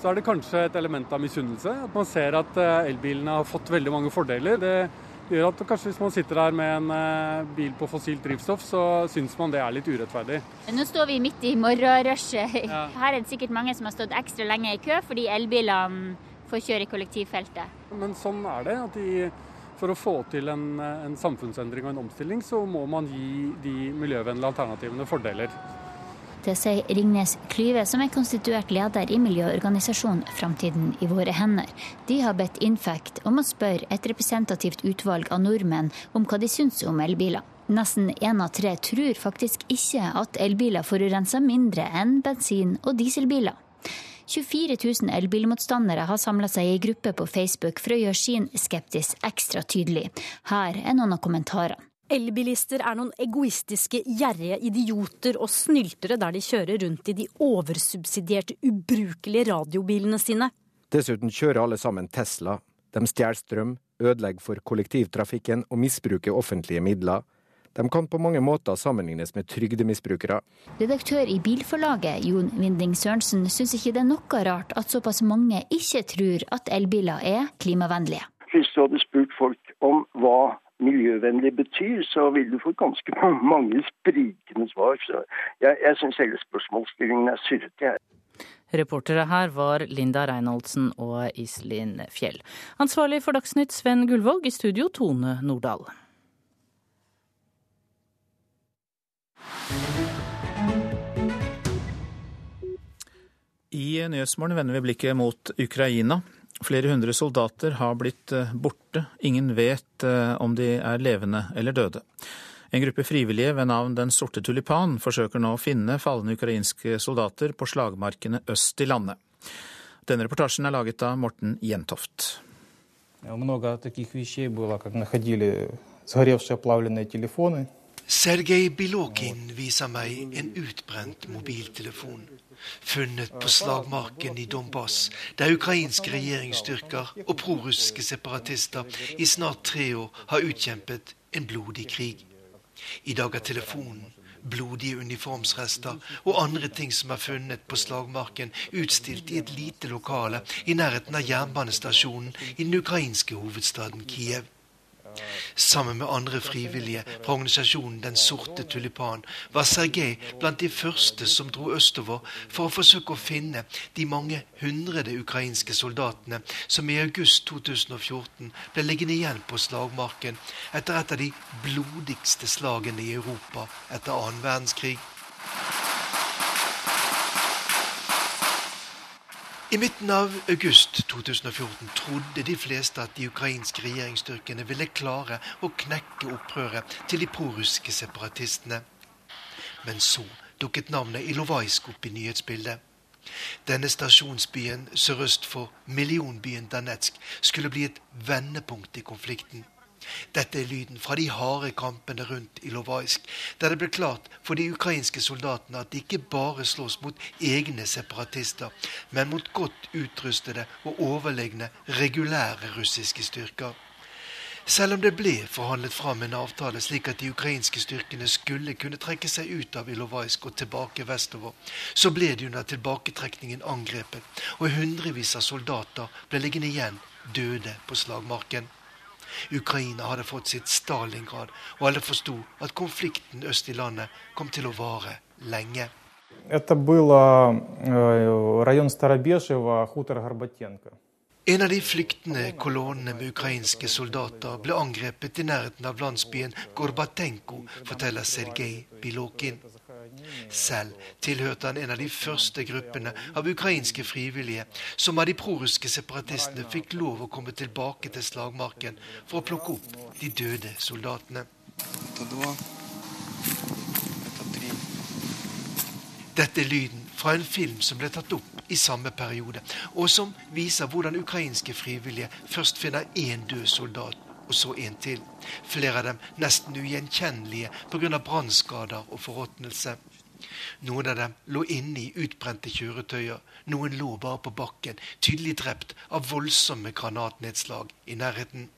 så er det kanskje et element av misunnelse. At man ser at eh, elbilene har fått veldig mange fordeler. Det gjør at kanskje hvis man sitter der med en eh, bil på fossilt drivstoff, så syns man det er litt urettferdig. Nå står vi midt i morgenrushet. Ja. Her er det sikkert mange som har stått ekstra lenge i kø fordi elbilene får kjøre i kollektivfeltet. Men sånn er det. at de, For å få til en, en samfunnsendring og en omstilling, så må man gi de miljøvennlige alternativene fordeler. Det sier Ringnes Klyve, som er konstituert leder i miljøorganisasjonen Framtiden i våre hender. De har bedt Infact om å spørre et representativt utvalg av nordmenn om hva de syns om elbiler. Nesten én av tre tror faktisk ikke at elbiler forurenser mindre enn bensin- og dieselbiler. 24 000 elbilmotstandere har samla seg i gruppe på Facebook for å gjøre sin skeptis ekstra tydelig. Her er noen av kommentarene. Elbilister er noen egoistiske, gjerrige idioter og snyltere der de kjører rundt i de oversubsidierte, ubrukelige radiobilene sine. Dessuten kjører alle sammen Tesla. De stjeler strøm, ødelegger for kollektivtrafikken og misbruker offentlige midler. De kan på mange måter sammenlignes med trygdemisbrukere. Redaktør i Bilforlaget, Jon Winding Sørensen, syns ikke det er noe rart at såpass mange ikke tror at elbiler er klimavennlige. Hvis du hadde spurt folk om hva miljøvennlig betyr, så vil du få ganske mange sprikende svar. Så jeg, jeg syns hele spørsmålsstillingen er syrete. Reportere her var Linda Reinholdsen og Iselin Fjell. Ansvarlig for Dagsnytt Sven Gullvåg, i studio Tone Nordahl. I Nyhetsmorgen vender vi blikket mot Ukraina. Flere hundre soldater har blitt eh, borte. Ingen vet eh, om de er levende eller døde. En gruppe frivillige ved navn Den sorte tulipan forsøker nå å finne falne ukrainske soldater på slagmarkene øst i landet. Denne reportasjen er laget av Morten Jentoft. Sergej Bilokin viser meg en utbrent mobiltelefon funnet på slagmarken i Donbas, der ukrainske regjeringsstyrker og prorussiske separatister i snart tre år har utkjempet en blodig krig. I dag er telefonen, blodige uniformsrester og andre ting som er funnet på slagmarken, utstilt i et lite lokale i nærheten av jernbanestasjonen i den ukrainske hovedstaden Kiev. Sammen med andre frivillige fra organisasjonen Den sorte tulipan var Sergej blant de første som dro østover for å forsøke å finne de mange hundrede ukrainske soldatene som i august 2014 ble liggende igjen på slagmarken etter et av de blodigste slagene i Europa etter annen verdenskrig. I midten av august 2014 trodde de fleste at de ukrainske regjeringsstyrkene ville klare å knekke opprøret til de prorussiske separatistene. Men så dukket navnet Ilovaisk opp i nyhetsbildet. Denne stasjonsbyen sørøst for millionbyen Danetsk skulle bli et vendepunkt i konflikten. Dette er lyden fra de harde kampene rundt Ilovaisk, der det ble klart for de ukrainske soldatene at de ikke bare slåss mot egne separatister, men mot godt utrustede og overlegne regulære russiske styrker. Selv om det ble forhandlet fram en avtale slik at de ukrainske styrkene skulle kunne trekke seg ut av Ilovaisk og tilbake vestover, så ble de under tilbaketrekningen angrepet, og hundrevis av soldater ble liggende igjen døde på slagmarken. Ukraina hadde fått sitt Stalingrad, og alle forsto at konflikten øst i landet kom til å vare lenge. En av de flyktende kolonnene med ukrainske soldater ble angrepet i nærheten av landsbyen Gorbatenko, forteller Sergej Bilokin. Selv tilhørte han en av de første gruppene av ukrainske frivillige som av de prorussiske separatistene fikk lov å komme tilbake til slagmarken for å plukke opp de døde soldatene. Dette er lyden fra en film som ble tatt opp i samme periode, og som viser hvordan ukrainske frivillige først finner én død soldat, og så en til. Flere av dem nesten ugjenkjennelige pga. brannskader og forråtnelse. Noen av dem lå inne i utbrente kjøretøyer, noen lå bare på bakken, tydelig drept av voldsomme granatnedslag i nærheten.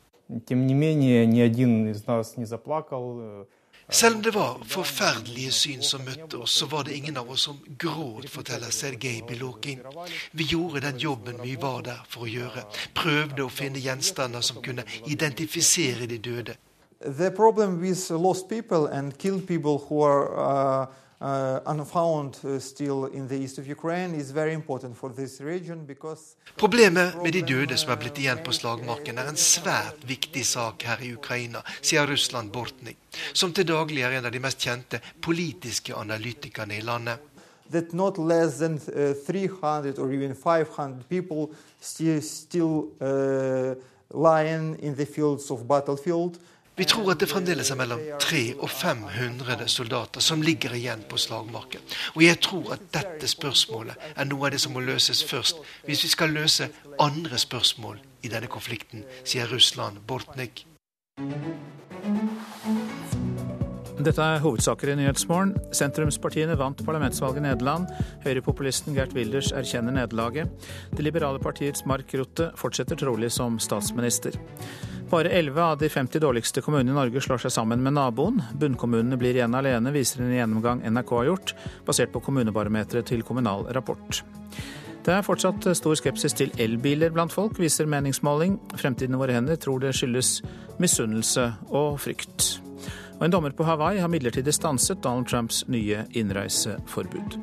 Тем не менее, ни один из нас не заплакал. Selv om det var forferdelige syn som møtte oss, så var det ingen av oss som gråt, forteller Sergej Bilokin. Vi gjorde den jobben vi var der for å gjøre. Prøvde å finne gjenstander som kunne identifisere de døde. The problem with lost people and killed people who are uh, uh, uh, Problemet med de døde som er blitt igjen på slagmarken, er en svært viktig sak her i Ukraina, sier Russland Bortnik, som til daglig er en av de mest kjente politiske analytikerne i landet. that not less than uh, 300 or even 500 people still, still uh, lying in the fields of battlefield. Vi tror at det fremdeles er mellom 300 og 500 soldater som ligger igjen på slagmarken. Og jeg tror at dette spørsmålet er noe av det som må løses først, hvis vi skal løse andre spørsmål i denne konflikten, sier Russland Bortnik. Dette er hovedsaker i Nyhetsmorgen. Sentrumspartiene vant parlamentsvalget i Nederland. Høyrepopulisten Gert Wilders erkjenner nederlaget. Det liberale partiets Mark Rutte fortsetter trolig som statsminister. Bare 11 av de 50 dårligste kommunene i Norge slår seg sammen med naboen. Bunnkommunene blir igjen alene, viser en gjennomgang NRK har gjort, basert på kommunebarometeret til Kommunal Rapport. Det er fortsatt stor skepsis til elbiler blant folk, viser meningsmåling. Fremtiden i våre hender tror det skyldes misunnelse og frykt. Og en dommer på Hawaii har midlertidig stanset Donald Trumps nye innreiseforbud.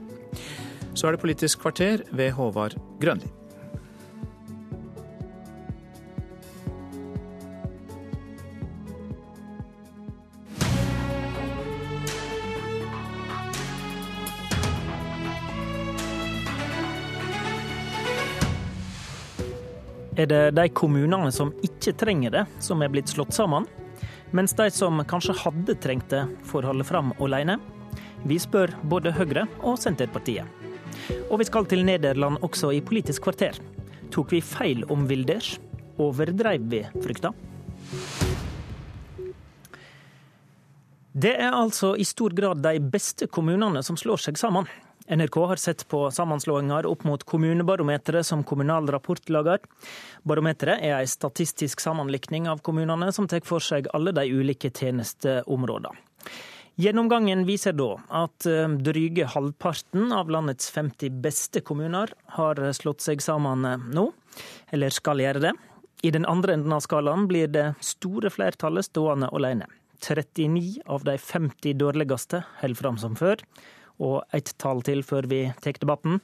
Så er det Politisk kvarter ved Håvard Grønli. Er det de kommunene som ikke trenger det, som er blitt slått sammen? Mens de som kanskje hadde trengt det, får holde fram alene? Vi spør både Høyre og Senterpartiet. Og vi skal til Nederland også i Politisk kvarter. Tok vi feil om Wilders? Overdreiv vi frykta? Det er altså i stor grad de beste kommunene som slår seg sammen. NRK har sett på sammenslåinger opp mot kommunebarometeret som Kommunal Rapport lager. Barometeret er en statistisk sammenlikning av kommunene som tar for seg alle de ulike tjenesteområdene. Gjennomgangen viser da at eh, dryge halvparten av landets 50 beste kommuner har slått seg sammen eh, nå, eller skal gjøre det. I den andre enden av skalaen blir det store flertallet stående alene. 39 av de 50 dårligste holder fram som før. Og ett tall til før vi tar debatten.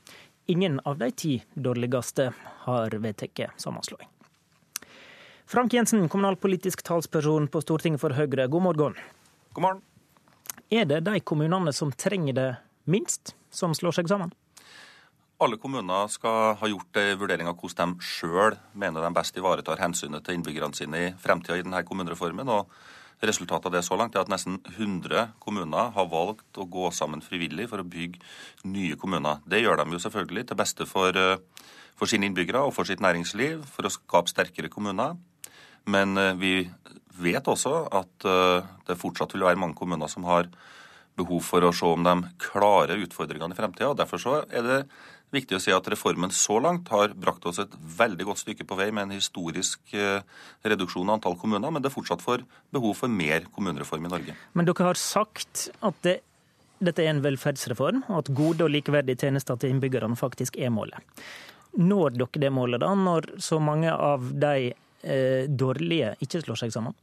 Ingen av de ti dårligste har vedtatt sammenslåing. Frank Jensen, kommunalpolitisk talsperson på Stortinget for Høyre, god morgen. God morgen. Er det de kommunene som trenger det minst, som slår seg sammen? Alle kommuner skal ha gjort en vurdering av hvordan de sjøl mener de best ivaretar hensynet til innbyggerne sine i fremtida i denne kommunereformen. og Resultatet av det så langt er at nesten 100 kommuner har valgt å gå sammen frivillig for å bygge nye kommuner. Det gjør de jo selvfølgelig til beste for, eh, for sine innbyggere og for sitt næringsliv, for å skape sterkere kommuner. Men eh, vi vet også at eh, det fortsatt vil være mange kommuner som har behov for å se om de klarer utfordringene i fremtida. Derfor så er det viktig å si at reformen så langt har brakt oss et veldig godt stykke på vei med en historisk eh, reduksjon av antall kommuner, men det er fortsatt for behov for mer kommunereform i Norge. Men dere har sagt at det, dette er en velferdsreform, og at gode og likeverdige tjenester til innbyggerne faktisk er målet. Når dere det målet, da, når så mange av de eh, dårlige ikke slår seg sammen?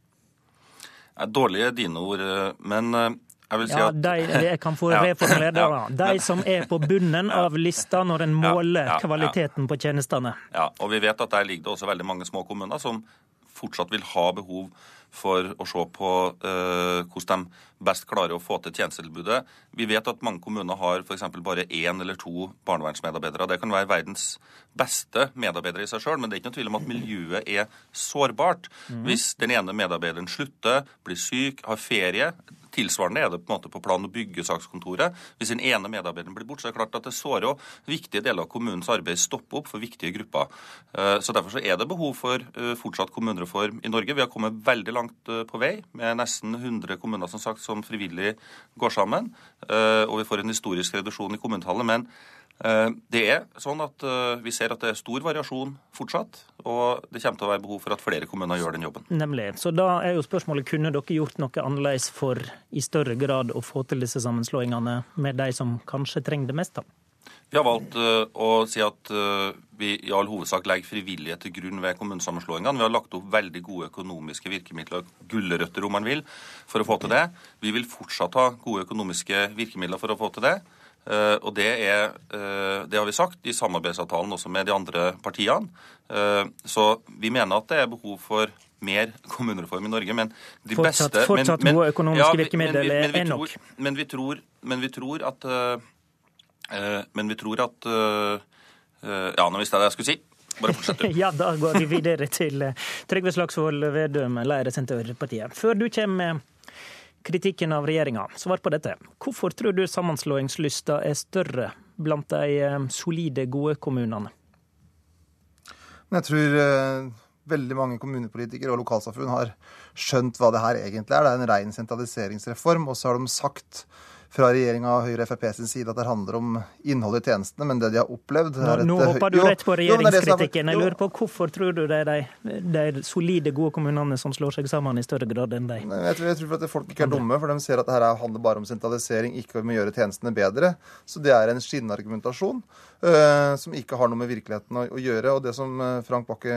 Dårlige er dine ord, eh, men eh, jeg ja, at de, jeg kan få reformulere det. De som er på bunnen av lista når en måler kvaliteten på tjenestene. Ja, og vi vet at der ligger det også veldig mange små kommuner som fortsatt vil ha behov for å se på uh, hvordan de best klarer å få til tjenestetilbudet. Vi vet at mange kommuner har f.eks. bare én eller to barnevernsmedarbeidere. Det kan være verdens beste medarbeidere i seg sjøl, men det er ikke noe tvil om at miljøet er sårbart. Mm. Hvis den ene medarbeideren slutter, blir syk, har ferie, Tilsvarende er det på en måte på plan- og byggesakskontoret. Hvis den ene medarbeideren blir borte, så er det klart at det sårer jo viktige deler av kommunens arbeid stopper opp for viktige grupper. Eh, så Derfor så er det behov for eh, fortsatt kommunereform i Norge. Vi har kommet veldig langt eh, på vei, med nesten 100 kommuner som sagt som frivillig går sammen. Og vi får en historisk reduksjon i kommunetallet. men det er sånn at eh, Vi ser at det er stor variasjon fortsatt, og det kommer til å være behov for at flere kommuner gjør den jobben. Nemlig. Så da er jo spørsmålet, Kunne dere gjort noe annerledes for i større grad å få til disse sammenslåingene med de som kanskje trenger det mest? da? Vi har valgt uh, å si at vi i all hovedsak legger frivillighet til grunn ved kommunesammenslåingene. Vi har lagt opp veldig gode økonomiske virkemidler, gulrøtter om man vil, for å få til det. Vi vil fortsatt ha gode økonomiske virkemidler for å få til det. Eh, og det, er, eh, det har vi sagt i samarbeidsavtalen også med de andre partiene. Eh, så vi mener at det er behov for mer kommunereform i Norge. Men de fortsatt, beste Fortsatt men, gode økonomiske ja, virkemidler er nok. Men vi tror, men vi tror at Men vi tror at Ja, nå visste jeg det jeg skulle si. Bare fortsett, ja, da går vi videre til Trygve Slagsvold Vedum, leder Senterpartiet. Før du kommer kritikken av regjeringa. Svar på dette. Hvorfor tror du sammenslåingslysta er større blant de eh, solide, gode kommunene? Jeg tror eh, veldig mange kommunepolitikere og lokalsamfunn har skjønt hva det her egentlig er. Det er en ren sentraliseringsreform. Og så har de sagt fra regjeringa og Høyre Frp sin side at det handler om innholdet i tjenestene, men det de har opplevd Nå, nå hopper du rett på regjeringskritikken. Jeg lurer på Hvorfor tror du det er de, de solide, gode kommunene som slår seg sammen i større grad enn de? Jeg tror, jeg tror at folk ikke er dumme, for de ser at det dette handler bare om sentralisering, ikke om å gjøre tjenestene bedre. Så det er en skinnargumentasjon uh, som ikke har noe med virkeligheten å, å gjøre. Og det som uh, Frank Bakke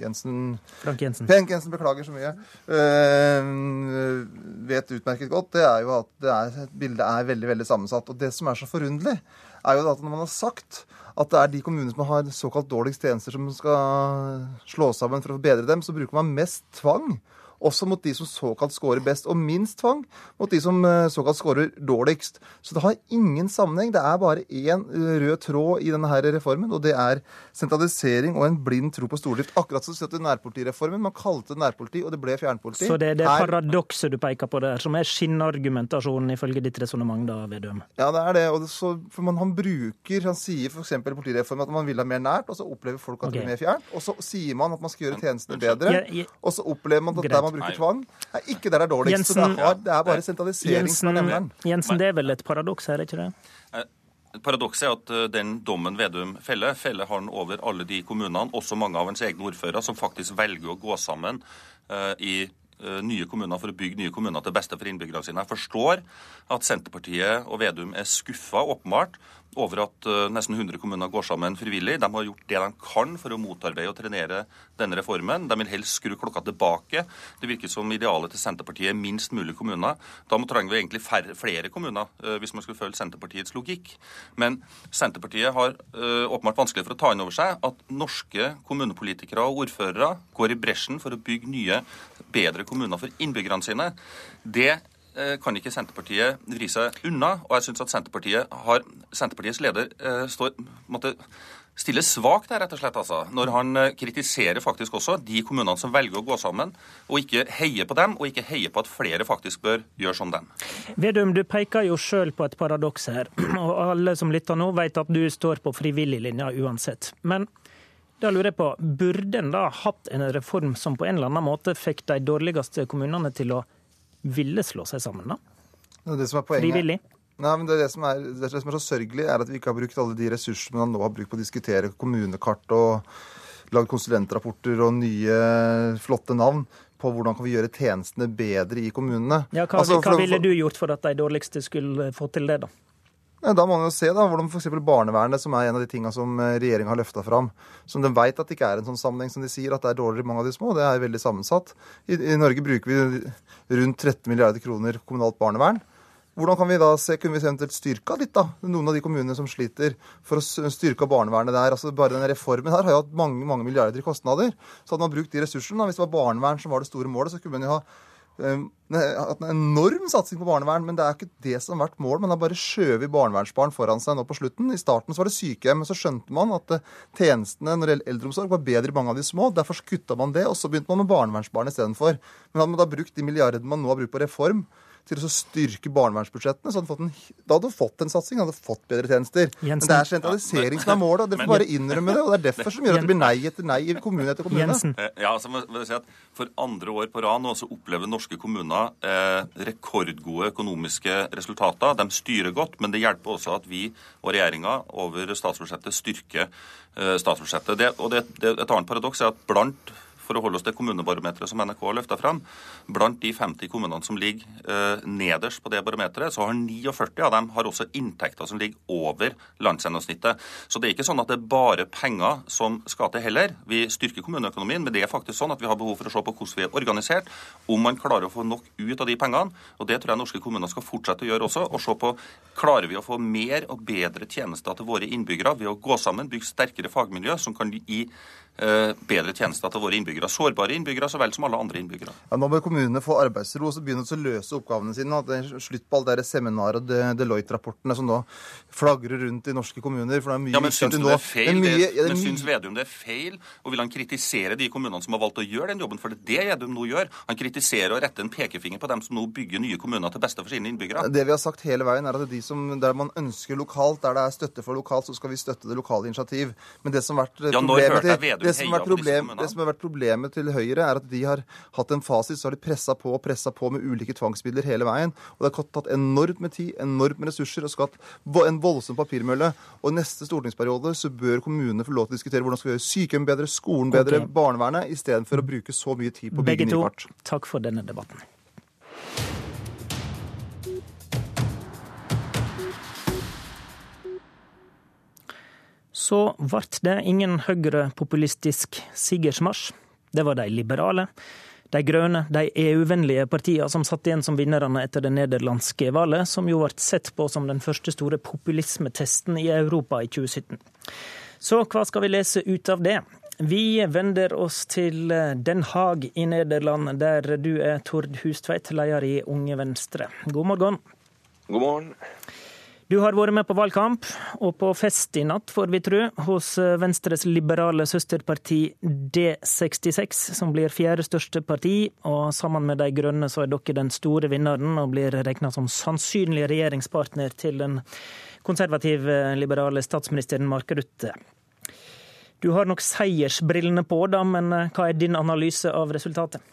Jensen Frank Jensen. Frank Jensen, beklager så mye. Uh, vet utmerket godt, det er jo at det er et bilde er veldig veldig sammensatt. Og Det som er så forunderlig, er jo at når man har sagt at det er de kommunene som har såkalt dårligst tjenester, som skal slå sammen for å bedre dem, så bruker man mest tvang også mot de som såkalt scorer best, og minst tvang mot de som eh, såkalt scorer dårligst. Så det har ingen sammenheng. Det er bare én eh, rød tråd i denne her reformen, og det er sentralisering og en blind tro på stordrift. Akkurat som støtte nærpolitireformen. Man kalte det nærpoliti, og det ble fjernpoliti. Så det er det her... paradokset du peker på der, som er skinnargumentasjonen ifølge ditt resonnement, da, Vedum? Ja, det er det. Og så, for man, han bruker Han sier f.eks. politireformen at man vil ha mer nært, og så opplever folk at okay. det blir mer fjernt. Og så sier man at man skal gjøre tjenestene bedre, og så opplever man at der man man bruker tvang. er ikke der det er dårligst. Jensen, så det er, det er, bare sentralisering Jensen, som er nevneren. Jensen, det er vel et paradoks her, ikke det? Eh, paradokset er at eh, den dommen Vedum feller, feller han over alle de kommunene, også mange av hans egne ordførere, som faktisk velger å gå sammen uh, i nye kommuner for å bygge nye kommuner til beste for innbyggerne sine. Jeg forstår at Senterpartiet og Vedum er skuffa, åpenbart, over at uh, nesten 100 kommuner går sammen frivillig. De har gjort det de kan for å motarbeide og trenere denne reformen. De vil helst skru klokka tilbake. Det virker som idealet til Senterpartiet er minst mulig kommuner. Da trenger vi egentlig flere kommuner, uh, hvis man skulle følge Senterpartiets logikk. Men Senterpartiet har uh, åpenbart vanskelig for å ta inn over seg at norske kommunepolitikere og ordførere går i bresjen for å bygge nye, bedre kommuner for innbyggerne sine. Det Eh, kan ikke Senterpartiet vri seg unna. Og jeg syns at Senterpartiet har, Senterpartiets leder eh, står, måtte stiller svakt der, rett og slett, altså, når han eh, kritiserer faktisk også de kommunene som velger å gå sammen, og ikke heier på dem, og ikke heier på at flere faktisk bør gjøre som dem. Vedum, du peker jo sjøl på et paradoks her, og alle som lytter nå vet at du står på frivilliglinja uansett. Men Da lurer jeg på, Burde en da hatt en reform som på en eller annen måte fikk de dårligste kommunene til å ville slå seg sammen? da? Det som er poenget, Frivillig? Nei, men det, er det, som er, det som er så sørgelig, er at vi ikke har brukt alle de ressursene man nå har brukt på å diskutere kommunekart og lagd konsulentrapporter og nye, flotte navn på hvordan kan vi gjøre tjenestene bedre i kommunene. Ja, hva, Altså, hva for- ville du gjort for at de dårligste skulle få til det, da? Da må man jo se da, hvordan f.eks. barnevernet, som er en av de tingene som regjeringa har løfta fram, som de vet at det ikke er en sånn sammenheng som de sier, at det er dårligere i mange av de små. Det er veldig sammensatt. I, I Norge bruker vi rundt 13 milliarder kroner kommunalt barnevern. Hvordan kan vi da se, kunne vi eventuelt styrka litt da, noen av de kommunene som sliter, for å styrke barnevernet der? Altså Bare denne reformen her har jo hatt mange mange milliarder i kostnader. Så hadde man brukt de ressursene, da, hvis det var barnevern som var det store målet, så kunne man jo ha hatt en enorm satsing på barnevern, men det er ikke det som har vært målet. Man har bare skjøvet barnevernsbarn foran seg nå på slutten. I starten så var det sykehjem, men så skjønte man at eh, tjenestene når det gjelder eldreomsorg var bedre i mange av de små. Derfor kutta man det, og så begynte man med barnevernsbarn istedenfor. Men hadde man da brukt de milliardene man nå har brukt på reform, til å styrke barnevernsbudsjettene, så hadde fått en, da hadde du fått en satsing, hadde du fått bedre tjenester. Men det er sentralisering som er målet, og dere får bare innrømme det. Og det er derfor som gjør at det blir nei etter nei i kommune etter kommune. Jensen. Ja, så må jeg si at For andre år på rad nå så opplever norske kommuner eh, rekordgode økonomiske resultater. De styrer godt, men det hjelper også at vi og regjeringa over statsbudsjettet styrker eh, statsbudsjettet. Det, og det, det, Et annet paradoks er at blant for å holde oss til kommunebarometeret som NRK har løfta fram, blant de 50 kommunene som ligger eh, nederst på det barometeret, så har 49 av dem har også inntekter som ligger over landsgjennomsnittet. Så det er ikke sånn at det er bare penger som skal til heller. Vi styrker kommuneøkonomien, men det er faktisk sånn at vi har behov for å se på hvordan vi er organisert, om man klarer å få nok ut av de pengene. Og det tror jeg norske kommuner skal fortsette å gjøre også. Og se på klarer vi å få mer og bedre tjenester til våre innbyggere ved å gå sammen, bygge sterkere fagmiljø som kan gi eh, bedre tjenester til våre innbyggere. Sårbare innbyggere så vel som alle andre innbyggere. Ja, nå bør kommunene få arbeidsro og så begynne å løse oppgavene sine. At det er slutt på alle de seminar- og Deloitte-rapportene som nå flagrer rundt i norske kommuner. For det er mye Ja, men syns du det er feil? det er mye- ja, det men syns Vedum det er feil? Og vil han kritisere de kommunene som har valgt å gjøre den jobben? For det er det Vedum nå gjør. Han kritiserer og retter en pekefinger på dem som nå bygger nye kommuner til beste for sine innbyggere. Det vi har sagt hele veien er at de som, Der man ønsker lokalt, der det er støtte for lokalt, så skal vi støtte det lokale initiativ. Men det som har vært problemet ja, til, det som har vært heia problemet til Høyre, er at de har hatt en fasit, så har de pressa på og pressa på med ulike tvangsmidler hele veien. Og det har tatt enormt med tid, enormt med ressurser og skapt en voldsom papirmølle. Og i neste stortingsperiode så bør kommunene få lov til å diskutere hvordan skal vi gjøre sykehjem bedre, skolen bedre, okay. barnevernet, istedenfor å bruke så mye tid på å bygge to, Begge to, takk for denne debatten. Så ble det ingen høyrepopulistisk sigersmarsj. Det var de liberale, de grønne, de EU-vennlige partiene som satt igjen som vinnerne etter det nederlandske valget, som jo ble sett på som den første store populismetesten i Europa i 2017. Så hva skal vi lese ut av det? Vi vender oss til Den Haag i Nederland, der du er Tord Hustveit, leder i Unge Venstre. God morgen. God morgen. Du har vært med på valgkamp, og på fest i natt, får vi tro, hos Venstres liberale søsterparti D66, som blir fjerde største parti. Og sammen med De grønne så er dere den store vinneren, og blir regna som sannsynlig regjeringspartner til den konservative, liberale statsministeren Mark Rutte. Du har nok seiersbrillene på, da, men hva er din analyse av resultatet?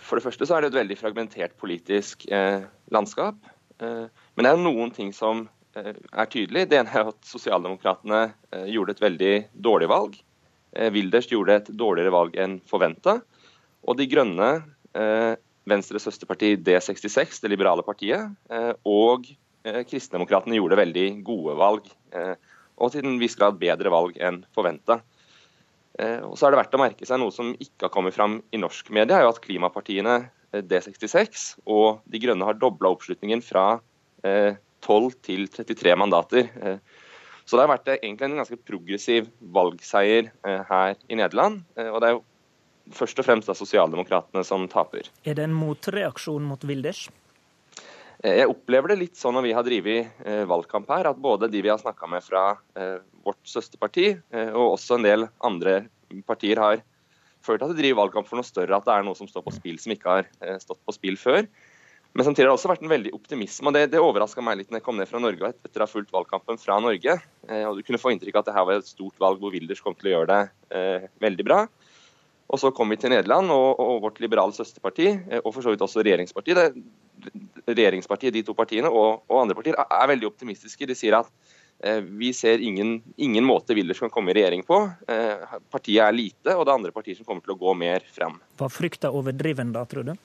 For det første så er det et veldig fragmentert politisk eh, landskap. Eh, men det er noen ting som eh, er tydelig. Det ene er at Sosialdemokratene eh, gjorde et veldig dårlig valg. Eh, Wilders gjorde et dårligere valg enn forventa. Og De grønne, Venstres søsterparti D66, det liberale partiet, og Kristendemokratene gjorde veldig gode valg. Og til en viss grad bedre valg enn forventa. Og så er det verdt å merke seg Noe som ikke har kommet fram i norsk media, er jo at klimapartiene eh, D66 og De grønne har dobla oppslutningen fra 12 til 33 mandater. Eh, så det har vært eh, egentlig en ganske progressiv valgseier eh, her i Nederland. Eh, og det er jo først og fremst da sosialdemokratene som taper. Er det en motreaksjon mot Wilders? Eh, Jeg opplever det litt sånn når vi har drevet eh, valgkamp her, at både de vi har snakka med fra eh, vårt søsterparti, eh, og også en del andre partier har følt at de driver valgkamp for noe større, at det er noe som står på spill som ikke har eh, stått på spill før. Men samtidig har det også vært en veldig optimisme. og Det, det overraska meg litt når jeg kom ned fra Norge etter å ha fulgt valgkampen fra Norge. Eh, og Du kunne få inntrykk av at det her var et stort valg hvor Wilders kom til å gjøre det eh, veldig bra. Og Så kom vi til Nederland, og, og vårt liberale søsterparti, eh, og for så vidt også regjeringspartiet, det, regjeringspartiet de to partiene og, og, andre partier, er, veldig optimistiske. De sier at eh, vi ser ingen, ingen måte Wilders kan komme i regjering på. Eh, partiet er lite, og det er andre partier som kommer til å gå mer frem. Var frykta overdriven da, tror du?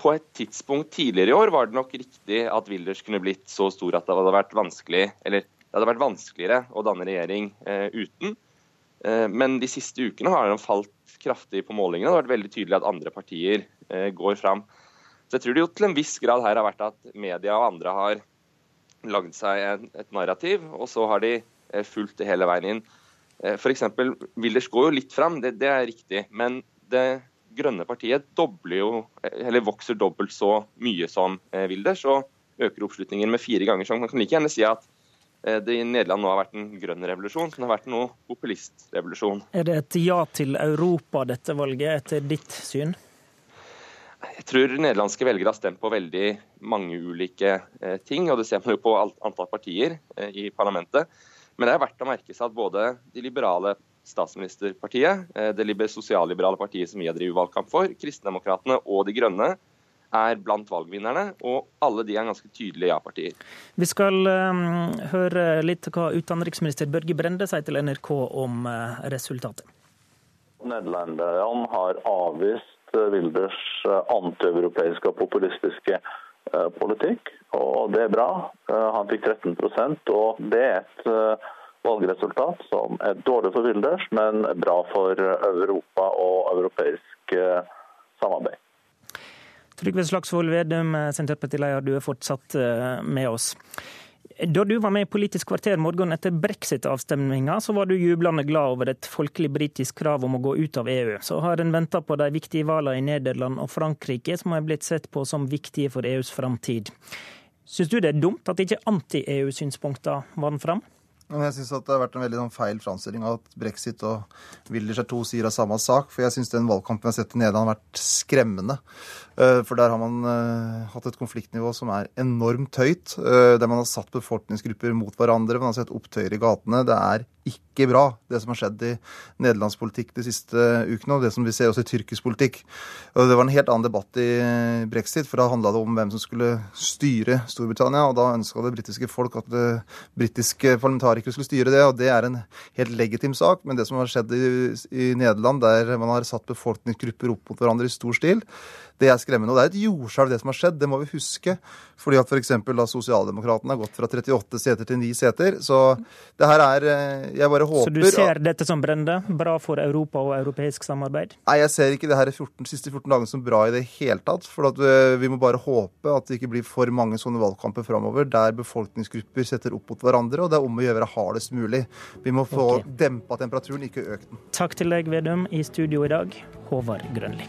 På et tidspunkt tidligere i år var det nok riktig at Wilders kunne blitt så stor at det hadde vært vanskelig, eller det hadde vært vanskeligere å danne regjering eh, uten. Eh, men de siste ukene har den falt kraftig på målingene. Det har vært veldig tydelig at andre partier eh, går fram. Så jeg tror det jo til en viss grad her har vært at media og andre har lagd seg en, et narrativ, og så har de eh, fulgt det hele veien inn. Eh, F.eks. Wilders går jo litt fram, det, det er riktig. men det grønne partiet jo, vokser dobbelt så mye som eh, Wilders, og øker oppslutningen med fire ganger. Så man kan like gjerne si at eh, det i Nederland nå har vært en grønn revolusjon, som har vært noe populistrevolusjon. Er det et ja til Europa, dette valget, etter ditt syn? Jeg tror nederlandske velgere har stemt på veldig mange ulike eh, ting, og det ser man jo på antall partier i parlamentet. Men det er verdt å merke seg at både de liberale statsministerpartiet, eh, det sosialliberale partiet som vi har drevet valgkamp for, Kristendemokratene og De Grønne, er blant valgvinnerne, og alle de er ganske tydelige ja-partier. Vi skal um, høre litt hva utenriksminister Børge Brende sier til NRK om uh, resultatet. Nederlenderne har avvist uh, Wilders antieuropeiske og populistiske politikk, og det er bra. Han fikk 13% og det er et valgresultat som er dårlig for Wilders, men bra for Europa og europeisk eh, samarbeid. Trygve Slagsvold Vedum, Senterpartileder, du er fortsatt eh, med oss. Da du var med i Politisk kvarter morgenen etter brexit-avstemninga, så var du jublende glad over et folkelig britisk krav om å gå ut av EU. Så har en venta på de viktige valgene i Nederland og Frankrike, som har blitt sett på som viktige for EUs framtid. Syns du det er dumt at ikke anti-EU-synspunkter vant fram? Jeg syns det har vært en veldig sånn, feil framstilling av at brexit og Wilders er to sider av samme sak. For jeg syns den valgkampen vi har sett i Nederland, har vært skremmende. Eh, for der har man uh, hatt et konfliktnivå som er enormt høyt. Uh, der man har satt befolkningsgrupper mot hverandre. Man har sett opptøyer i gatene. Det er ikke bra, det som har skjedd i nederlandsk politikk de siste ukene, og det som vi ser også i tyrkisk politikk. Det var en helt annen debatt i brexit, for da handla det om hvem som skulle styre Storbritannia. Og da ønska det britiske folk at det britiske parlamentarikere skulle styre det, og det er en helt legitim sak. Men det som har skjedd i, i Nederland, der man har satt befolkningsgrupper opp mot hverandre i stor stil, det er skremmende. Og det er et jordskjelv, det som har skjedd. Det må vi huske. Fordi at f.eks. da Sosialdemokratene har gått fra 38 seter til 9 seter. Så det her er eh, Jeg bare håper Så du ser dette som brennende? Bra for Europa og europeisk samarbeid? Nei, jeg ser ikke det her 14, siste 14 dagene som bra i det hele tatt. For at eh, vi må bare håpe at det ikke blir for mange sånne valgkamper framover der befolkningsgrupper setter opp mot hverandre, og det er om å gjøre hardest mulig. Vi må få okay. dempa temperaturen, ikke økt den. Takk til deg, Vedum. I studio i dag, Håvard Grønli.